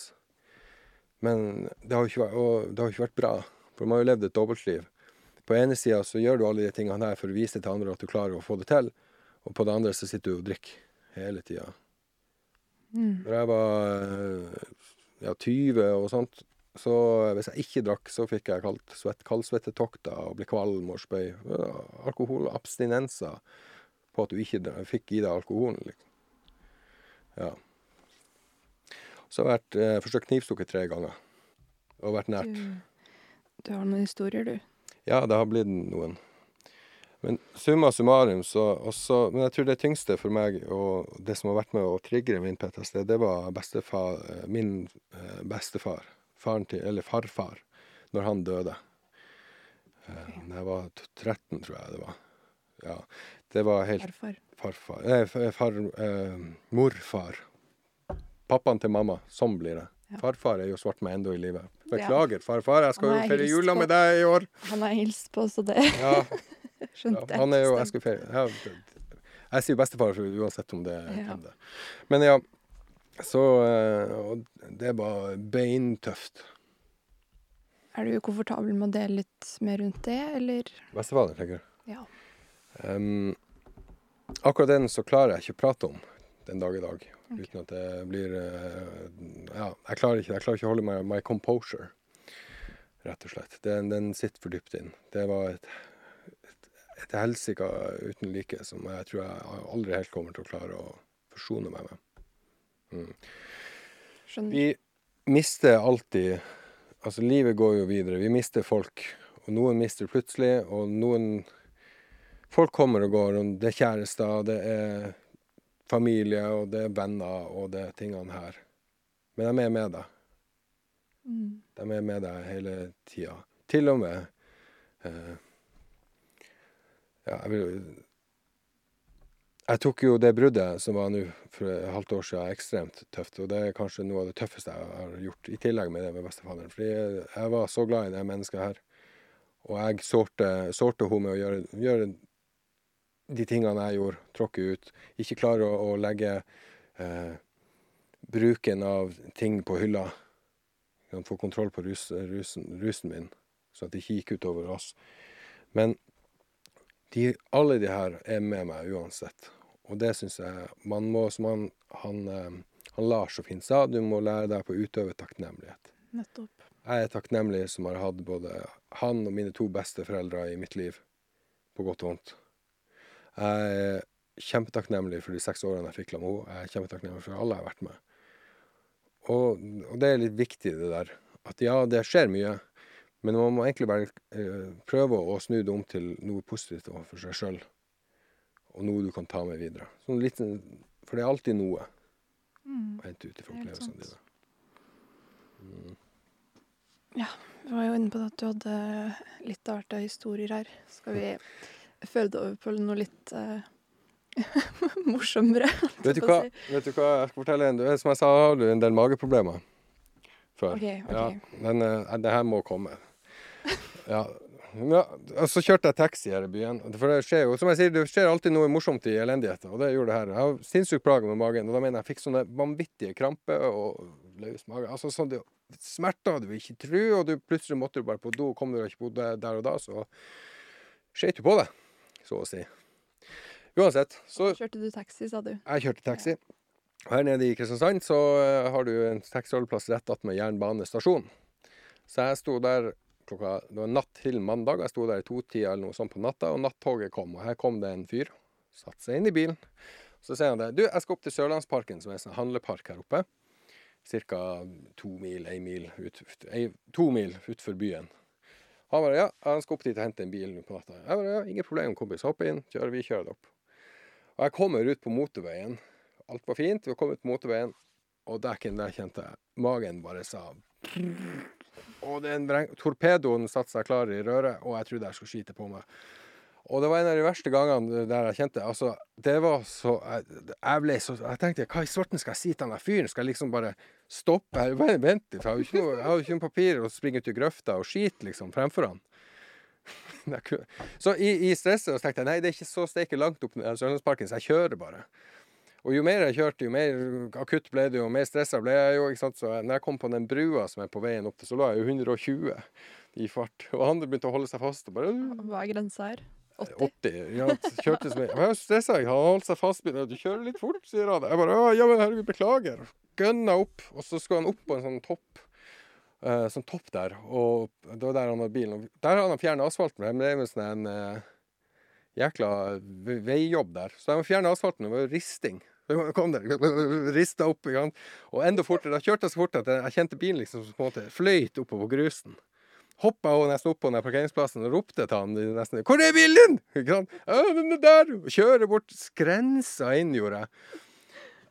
Men det har jo ikke, ikke vært bra, for man har jo levd et dobbeltliv. På ene sida så gjør du alle de tingene der for å vise til andre at du klarer å få det til, og på det andre så sitter du og drikker hele tida. Mm. Når jeg var ja, 20 og sånt, så hvis jeg ikke drakk, så fikk jeg svett, kaldsvettetokter og ble kvalm og spøy. Alkoholabstinenser på at du ikke fikk i deg alkoholen, liksom. Ja. Så har jeg vært, eh, forsøkt knivstukket tre ganger. Og vært nært. Du, du har noen historier, du. Ja, det har blitt noen. Men summa summarum, så også Men jeg tror det tyngste for meg, og det som har vært med å trigge min PTSD, det var bestefar, eh, min eh, bestefar. Faren til Eller farfar. Når han døde. Eh, Da jeg var 13, tror jeg det var. Ja. Det var helt Farfar. farfar Nei, far, eh, morfar. Pappaen til mamma. Sånn blir det. Ja. Farfar er jo svart med ennå i livet. Beklager, farfar. Jeg skal jo feire jula med deg i år. Han har hilst på, så det Ja, <laughs> skjønte ja, han er jo. Jeg Jeg sier bestefar uansett om det er Ja. det. Men ja, så eh, det var beintøft. Er du komfortabel med å dele litt mer rundt det, eller? Bestefar, tenker jeg. Ja. Um, akkurat den så klarer jeg ikke å prate om den dag i dag. Okay. Uten at det blir eh, Ja, jeg klarer ikke, jeg klarer ikke å holde my, my composure, rett og slett. Den, den sitter for dypt inn. Det var et, et, helsike uten like som jeg tror jeg aldri helt kommer til å klare å forsone meg med. Mm. Vi mister alltid Altså, livet går jo videre. Vi mister folk. Og noen mister plutselig, og noen Folk kommer og går, og det er kjærester, det er familie, og det er venner, og det er tingene her. Men de er med deg. Mm. De er med deg hele tida. Til og med eh, Ja, jeg vil Jeg tok jo det bruddet som var nå for et halvt år siden, ekstremt tøft. Og det er kanskje noe av det tøffeste jeg har gjort, i tillegg med det med bestefaderen. Fordi jeg var så glad i det mennesket her. Og jeg sårte, sårte henne med å gjøre, gjøre de tingene jeg gjorde. Tråkke ut. Ikke klare å, å legge eh, bruken av ting på hylla få kontroll på rus, rusen, rusen min, så at det ikke gikk utover oss. Men de, alle de her er med meg uansett. Og det syns jeg man må, som han, han, eh, han Lars så fint sa, du må lære deg på å utøve takknemlighet. Nettopp. Jeg er takknemlig som har hatt både han og mine to beste foreldre i mitt liv, på godt og vondt. Jeg er kjempetakknemlig for de seks årene jeg fikk la henne. Jeg er kjempetakknemlig for alle jeg har vært med. Og, og det er litt viktig, det der. At ja, det skjer mye, men man må egentlig bare eh, prøve å snu det om til noe positivt for seg sjøl. Og noe du kan ta med videre. Sånn litt, sånn- for det er alltid noe Mm. å hente ut fra opplevelsene dine. Mm. Ja, vi var jo inne på at du hadde litt arta historier her. Skal vi føle det over på noe litt eh, <laughs> morsommere? <laughs> Vet du hva? si. Vet du hva? Jeg skal fortelle en. Du, Som jeg sa, har du en del mageproblemer før. Ok, ok. Ja, men uh, det her må komme. Ja. ja. Og så kjørte jeg taxi her i byen. For det skjer jo, som jeg sier, det skjer alltid noe morsomt i elendigheten, og det gjorde det her. Jeg har sinnssykt plage med magen, og da mener jeg jeg fikk sånne vanvittige kramper og løs mage. Altså sånn det, smerter du ikke tro, og du plutselig måtte du bare på do, kom du ikke på det der og da, så skjøt du på det, så å si. Uansett, så Kjørte du taxi, sa du? jeg kjørte taxi. Og her nede i Kristiansand så eh, har du en taxiholdeplass rett attmed jernbanestasjonen. Så jeg sto der klokka Det var natt til mandag. Jeg sto der i totida eller noe sånt på natta, og nattoget kom. Og her kom det en fyr. Satte seg inn i bilen. Så sier han det. Du, jeg skal opp til Sørlandsparken, som er en sånn handlepark her oppe. Cirka to mil, ei mil ut, ei, to mil utfor byen. Han bare ja, han skal opp dit og hente en bil på natta. Jeg bare ja, ingen problem, kompis. Hopp inn, kjører, vi kjører det opp. Og jeg kommer ut på motorveien. Alt var fint. Vi kom ut på motorveien, og dekken der kjente jeg magen bare sa Og den torpedoen satte seg klar i røret, og jeg trodde jeg skulle skyte på meg. Og det var en av de verste gangene der jeg kjente Altså, det var så Jeg, jeg ble så Jeg tenkte hva i svarten skal jeg si til der fyren? Skal jeg liksom bare stoppe her? Bare Vent litt, for jeg har jo ikke noe, jeg papir og springe ut i grøfta og skite liksom fremfor han. <laughs> Så i, i stresset så tenkte jeg nei, det er ikke så steike langt opp den Sørlandsparken, så jeg kjører bare. Og jo mer jeg kjørte, jo mer akutt ble det, jo mer stressa ble jeg jo. ikke sant? Så når jeg kom på den brua som er på veien opp til, så lå jeg jo 120 i fart. Og han begynte å holde seg fast. og bare... Hva er grensa her? 80? 80. Ja, kjørte som jeg var stressa. Han holdt seg fast. 'Du kjører litt fort', sier han. Jeg bare 'Ja, men herregud, beklager'. Gønna opp. Og så skulle han opp på en sånn topp. Uh, sånn topp der. Og det var der han hadde bilen. Der hadde han fjernet asfalten. Det ble med sånn en eh, jækla veijobb der. Så de fjerne asfalten. Det var risting. Så kom der, <laughs> rista opp. Og enda fortere. Da kjørte jeg så fort at jeg kjente bilen liksom på en måte fløyt oppover grusen hoppa jeg nesten opp på den parkeringsplassen og ropte til han nesten 'Hvor er bilen din?' Er der! Kjører bort, skrensa inn, gjorde jeg.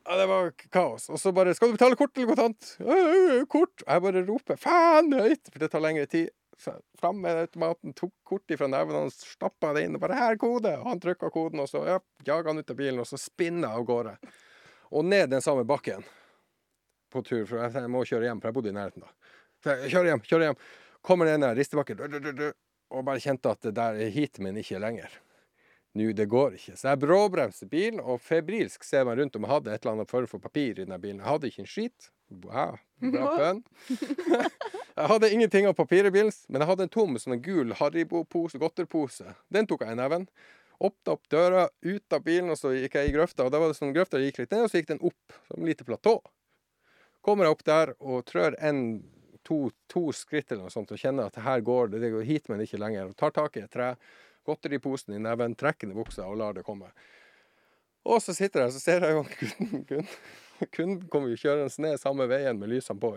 Ja, det var kaos. Og så bare 'Skal du betale kort eller kontant?' «Ja, ja, ja, 'Kort.' Og jeg bare roper 'faen høyt', for det tar lengre tid. Fram med automaten, tok kortet fra neven hans, stappa det inn og bare 'Her er kode!' Og han trykka koden, og så ja, jaga han ut av bilen, og så spinna av gårde. Og ned den samme bakken på tur, for jeg må kjøre hjem, for jeg bodde i nærheten da. Så jeg kjører hjem, kjører hjem. Kommer ned den ristebakken, og bare kjente at det der er heaten min ikke lenger. Nå, det går ikke. Så jeg bråbremser bilen, og febrilsk ser meg rundt om jeg hadde et eller annet form for papir i den bilen. Jeg hadde ikke en skit. Wow, <laughs> bra pønn. <laughs> jeg hadde ingenting av papir i bilen, men jeg hadde en tom sånn gul Haribo-pose, godterpose. Den tok jeg i neven. Åpna opp døra, ut av bilen, og så gikk jeg i grøfta. Og da var det sånn grøfta gikk litt ned, og så gikk den opp som et lite platå. Kommer jeg opp der og trør en, to, to skritt eller noe sånt og kjenner at her går det, det går hit, men ikke lenger. Og tar tak i et tre, godteriposen i neven, trekker i buksa og lar det komme. Og så sitter jeg, så ser jeg jo <laughs> gutten, kunden, <laughs> kunden kommer jo kjørende ned samme veien med lysene på,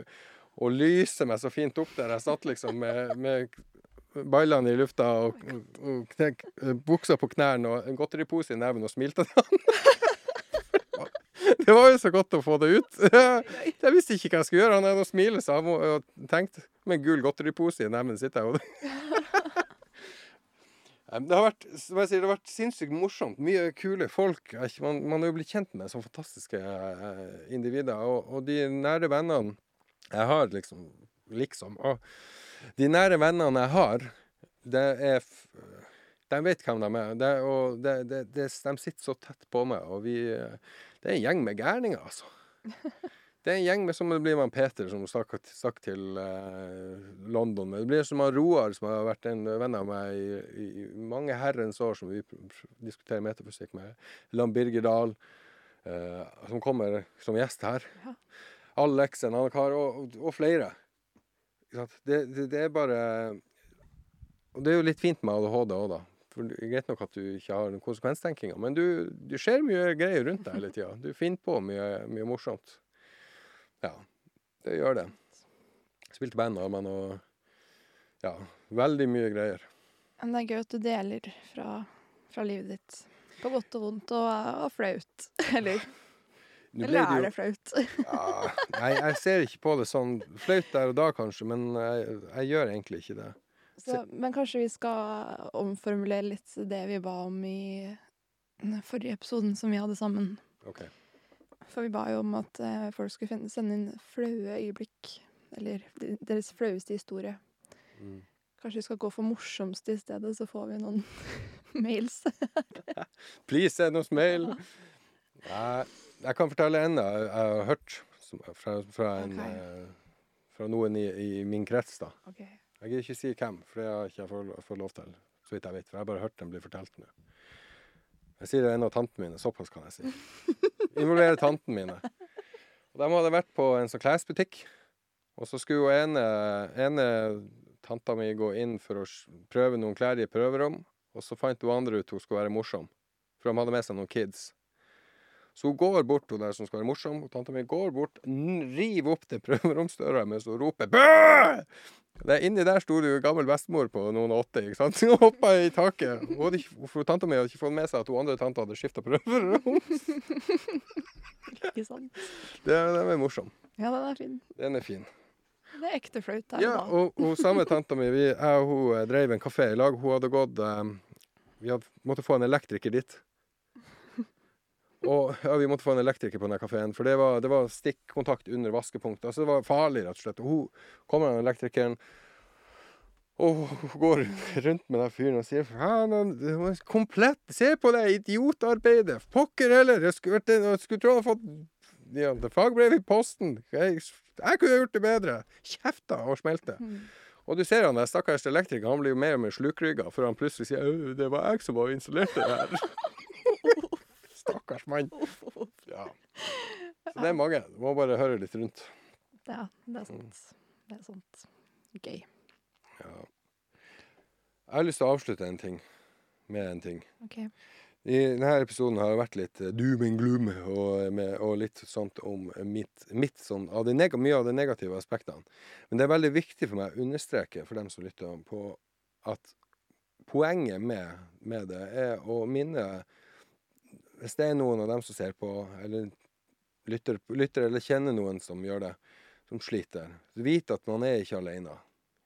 og lyser meg så fint opp der. Jeg satt liksom med, med ballene i lufta og, og, kne- buksa på knærne og en godteripose i neven og smilte til han. <laughs> Det var jo så godt å få det ut. <laughs> Jeg visste ikke hva jeg skulle gjøre. Han hadde å smile, så han tenkte med en gul godteripose i neven sitter jeg og Det har vært, som jeg sier, det har vært sinnssykt morsomt. Mye kule folk. Man, man har jo blitt kjent med så fantastiske eh, individer. Og, og de nære vennene jeg har, liksom Liksom. Og de nære vennene jeg har, det er De vet hvem de er. Det, og det, det, de sitter så tett på meg, og vi eh, Det er en gjeng med gærninger, altså. <laughs> Det er en gjeng med som det blir med Peter, som stakk, stakk til eh, London. Men det blir som han Roar, som har vært en venn av meg i, i mange herrens år, som vi diskuterer metafysikk med. Lan Birger Dahl, eh, som kommer som gjest her. Ja. Alex, en annen kar, og, og, og flere. Det, det, det er bare Og det er jo litt fint med ADHD òg, da. For det er greit nok at du ikke har den konsekvenstenkinga, men du, du ser mye greier rundt deg hele tida. Du finner på mye, mye morsomt. Ja, det gjør det. Spilte band av meg og Ja, veldig mye greier. Men det er gøy at du deler fra, fra livet ditt. På godt og vondt og, og flaut. <laughs> Eller, eller er jo- det flaut? <laughs> Ja, nei, jeg ser ikke på det sånn flaut der og da, kanskje, men jeg, jeg gjør egentlig ikke det. Så, men kanskje vi skal omformulere litt det vi ba om i den forrige episoden som vi hadde sammen. OK. For vi ba jo om at eh, folk skulle finne, sende inn flaue øyeblikk. Eller deres flaueste historie. Mm. Kanskje vi skal gå for morsomste i stedet, så får vi noen <laughs> mails. <laughs> Please send oss mail. Jeg, jeg kan fortelle en jeg, jeg har hørt fra, fra, en, okay. eh, fra noen i, i min krets. da. Okay. Jeg gidder ikke si hvem, for det har jeg ikke fått lov til. Så vidt jeg vet, for jeg har bare hørt den bli fortalt nå. Jeg sier det er en av tantene mine. Såpass kan jeg si. Involverer tantene mine. Og De hadde vært på en sånn klesbutikk, og så skulle ene, ene tanta mi gå inn for å prøve noen klær i et prøverom, og så fant hun andre ut hun skulle være morsom, for de hadde med seg noen kids. Så hun går bort hun der som skal være morsom, og tanta mi går bort, river opp den prøveromsdøra mens hun roper 'Bø!' Det er Inni der sto det jo gammel bestemor på noen og åtte. ikke sant? <laughs> Hun hoppa i taket. Hun hadde ikke, for Tanta mi hadde ikke fått med seg at hun andre tanta hadde skifta prøverom. <laughs> Ikke sant? <laughs> Det, den er morsom. Ja, den er fin. Den er fin. Det er ekte flaut her Ja, da. og, og samme tanta mi, vi, jeg og hun eh, drev en kafé i lag. Hun hadde gått um, Vi hadde, måtte få en elektriker dit. Og ja, vi måtte få en elektriker på den kafeen, for det var, det var stikkontakt under vaskepunktet. Altså, det var farlig, rett og slett. Og hun kommer den elektrikeren og hun går rundt med den fyren og sier Faen, det var komplett Se på det idiotarbeidet! Pokker heller! Jeg skulle, jeg skulle tro jeg hadde fått ja, fagbrev i posten. Jeg, jeg kunne gjort det bedre! Kjefta og smelte. Og du ser han der stakkars elektriker, han blir jo mer og mer slukrygga før han plutselig sier «Au, det var jeg som var installert det her. <laughs> stakkars mann. <laughs> Ja. Så det er mange. Du må bare høre litt rundt. Ja, det er sant. Det er sant. Gøy. Ja. Jeg har lyst til å avslutte en ting med en ting. Okay. I denne episoden har det vært litt eh, doom and gloom og, med, og litt sånt om mitt, mitt sånn, av mye av de negative aspektene. Men det er veldig viktig for meg å understreke for dem som lytter, på at poenget med, med det er å minne Hvis det er noen av dem som ser på, eller lytter, lytter eller kjenner noen som gjør det, som sliter, så vit at man er ikke alene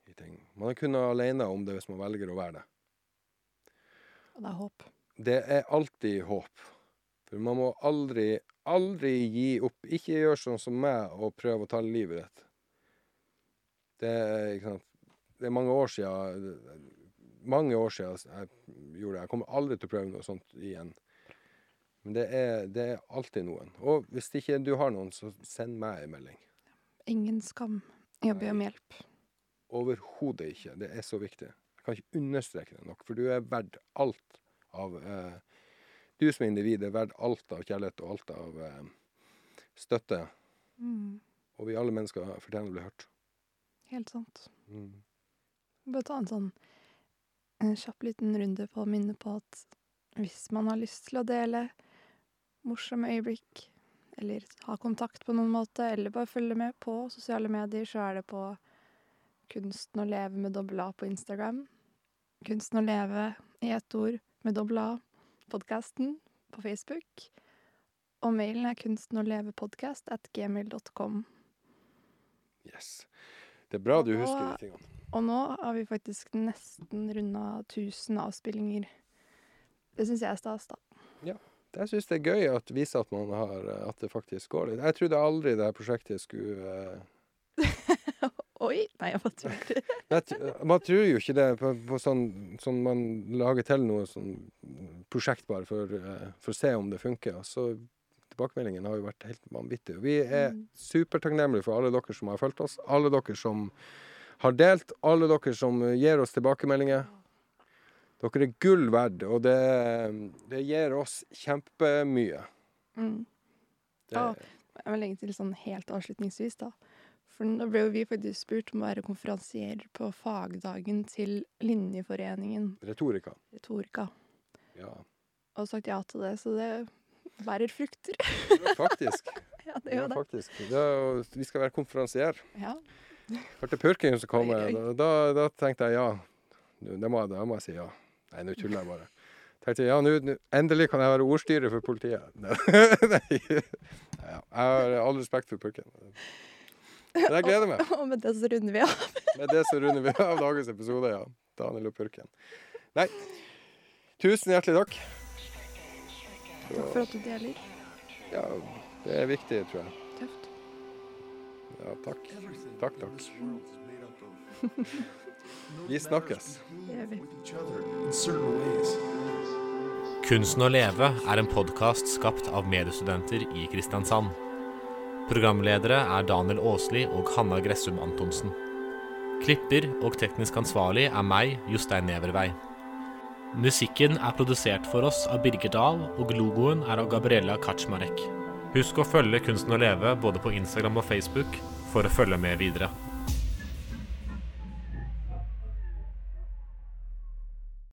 i ting. Man er kun alene om det hvis man velger å være det. Og det er håp. Det er alltid håp. For man må aldri, aldri gi opp. Ikke gjør sånn som meg og prøve å ta livet ditt. Det er, ikke sant? det er mange år siden Mange år siden jeg gjorde det. Jeg kommer aldri til å prøve noe sånt igjen. Men det er, det er alltid noen. Og hvis ikke du har noen, så send meg en melding. Ingen skam i å be om hjelp. Overhodet ikke. Det er så viktig. Jeg kan ikke understreke det nok, for du er verdt alt av eh, Du som individ er verdt alt av kjærlighet og alt av eh, støtte. Mm. Og vi alle mennesker fortjener å bli hørt. Helt sant. Mm. Bare ta en sånn en kjapp liten runde på å minne på at hvis man har lyst til å dele morsomme øyeblikk, eller ha kontakt på noen måte, eller bare følge med på sosiale medier, så er det på Kunsten å leve med dobbel A på Instagram. Kunsten å leve i ett ord med dobbel A, podkasten på Facebook. Og mailen er kunsten å leve podcast at gmail.com. Yes. Det er bra du Og- husker de tingene. Og nå har vi faktisk nesten runda 1000 avspillinger. Det syns jeg er stas, da. Jeg syns det er gøy å vise at, man har, at det faktisk går litt. Jeg trodde aldri det her prosjektet skulle eh, <laughs> Oi! Nei, hva tror <laughs> t- Man tror jo ikke det på, på sånn, sånn man lager til noe sånn prosjekt bare for, eh, for å se om det funker. Og så tilbakemeldingen har jo vært helt vanvittig. Vi er Mm. supertakknemlige for alle dere som har fulgt oss, alle dere som har delt, alle dere som eh, gir oss tilbakemeldinger. Dere er gull verdt, og det, det gir oss kjempemye. Mm. Det, Ja. Jeg må legge til sånn helt avslutningsvis, da. For nå ble jo vi faktisk spurt om å være konferansier på fagdagen til Linjeforeningen Retorika. Retorika. Ja. Og sagt ja til det, så det bærer frukter. Faktisk. <laughs> ja, det Ja, gjør det. faktisk. Det, vi skal være konferansier. Ja. Hørte purken som kom, da, da, da tenkte jeg ja. Det må, da må jeg si ja. Nei, nå tuller jeg bare. Tenkte ja, nå, endelig kan jeg være ordstyrer for politiet. <laughs> Nei. Ja, jeg har all respekt for purken. Men jeg gleder meg. <laughs> Og med det så runder vi av. <laughs> Med det så runder vi av dagens episode, ja. Daniel og purken. Nei, tusen hjertelig takk. Takk for at du deler. Ja, det er viktig, tror jeg. Tøft. Ja, takk. Takk, takk. Vi snakkes. Kunsten å leve er en podkast skapt av mediestudenter i Kristiansand. Programledere er Daniel Aasli og Hanna Gressum Antonsen. Klipper og teknisk ansvarlig er meg, Jostein Nevervei. Musikken er produsert for oss av Birger Dahl, og logoen er av Gabriella Kaczmarek. Husk å følge Kunsten å leve både på Instagram og Facebook for å følge med videre.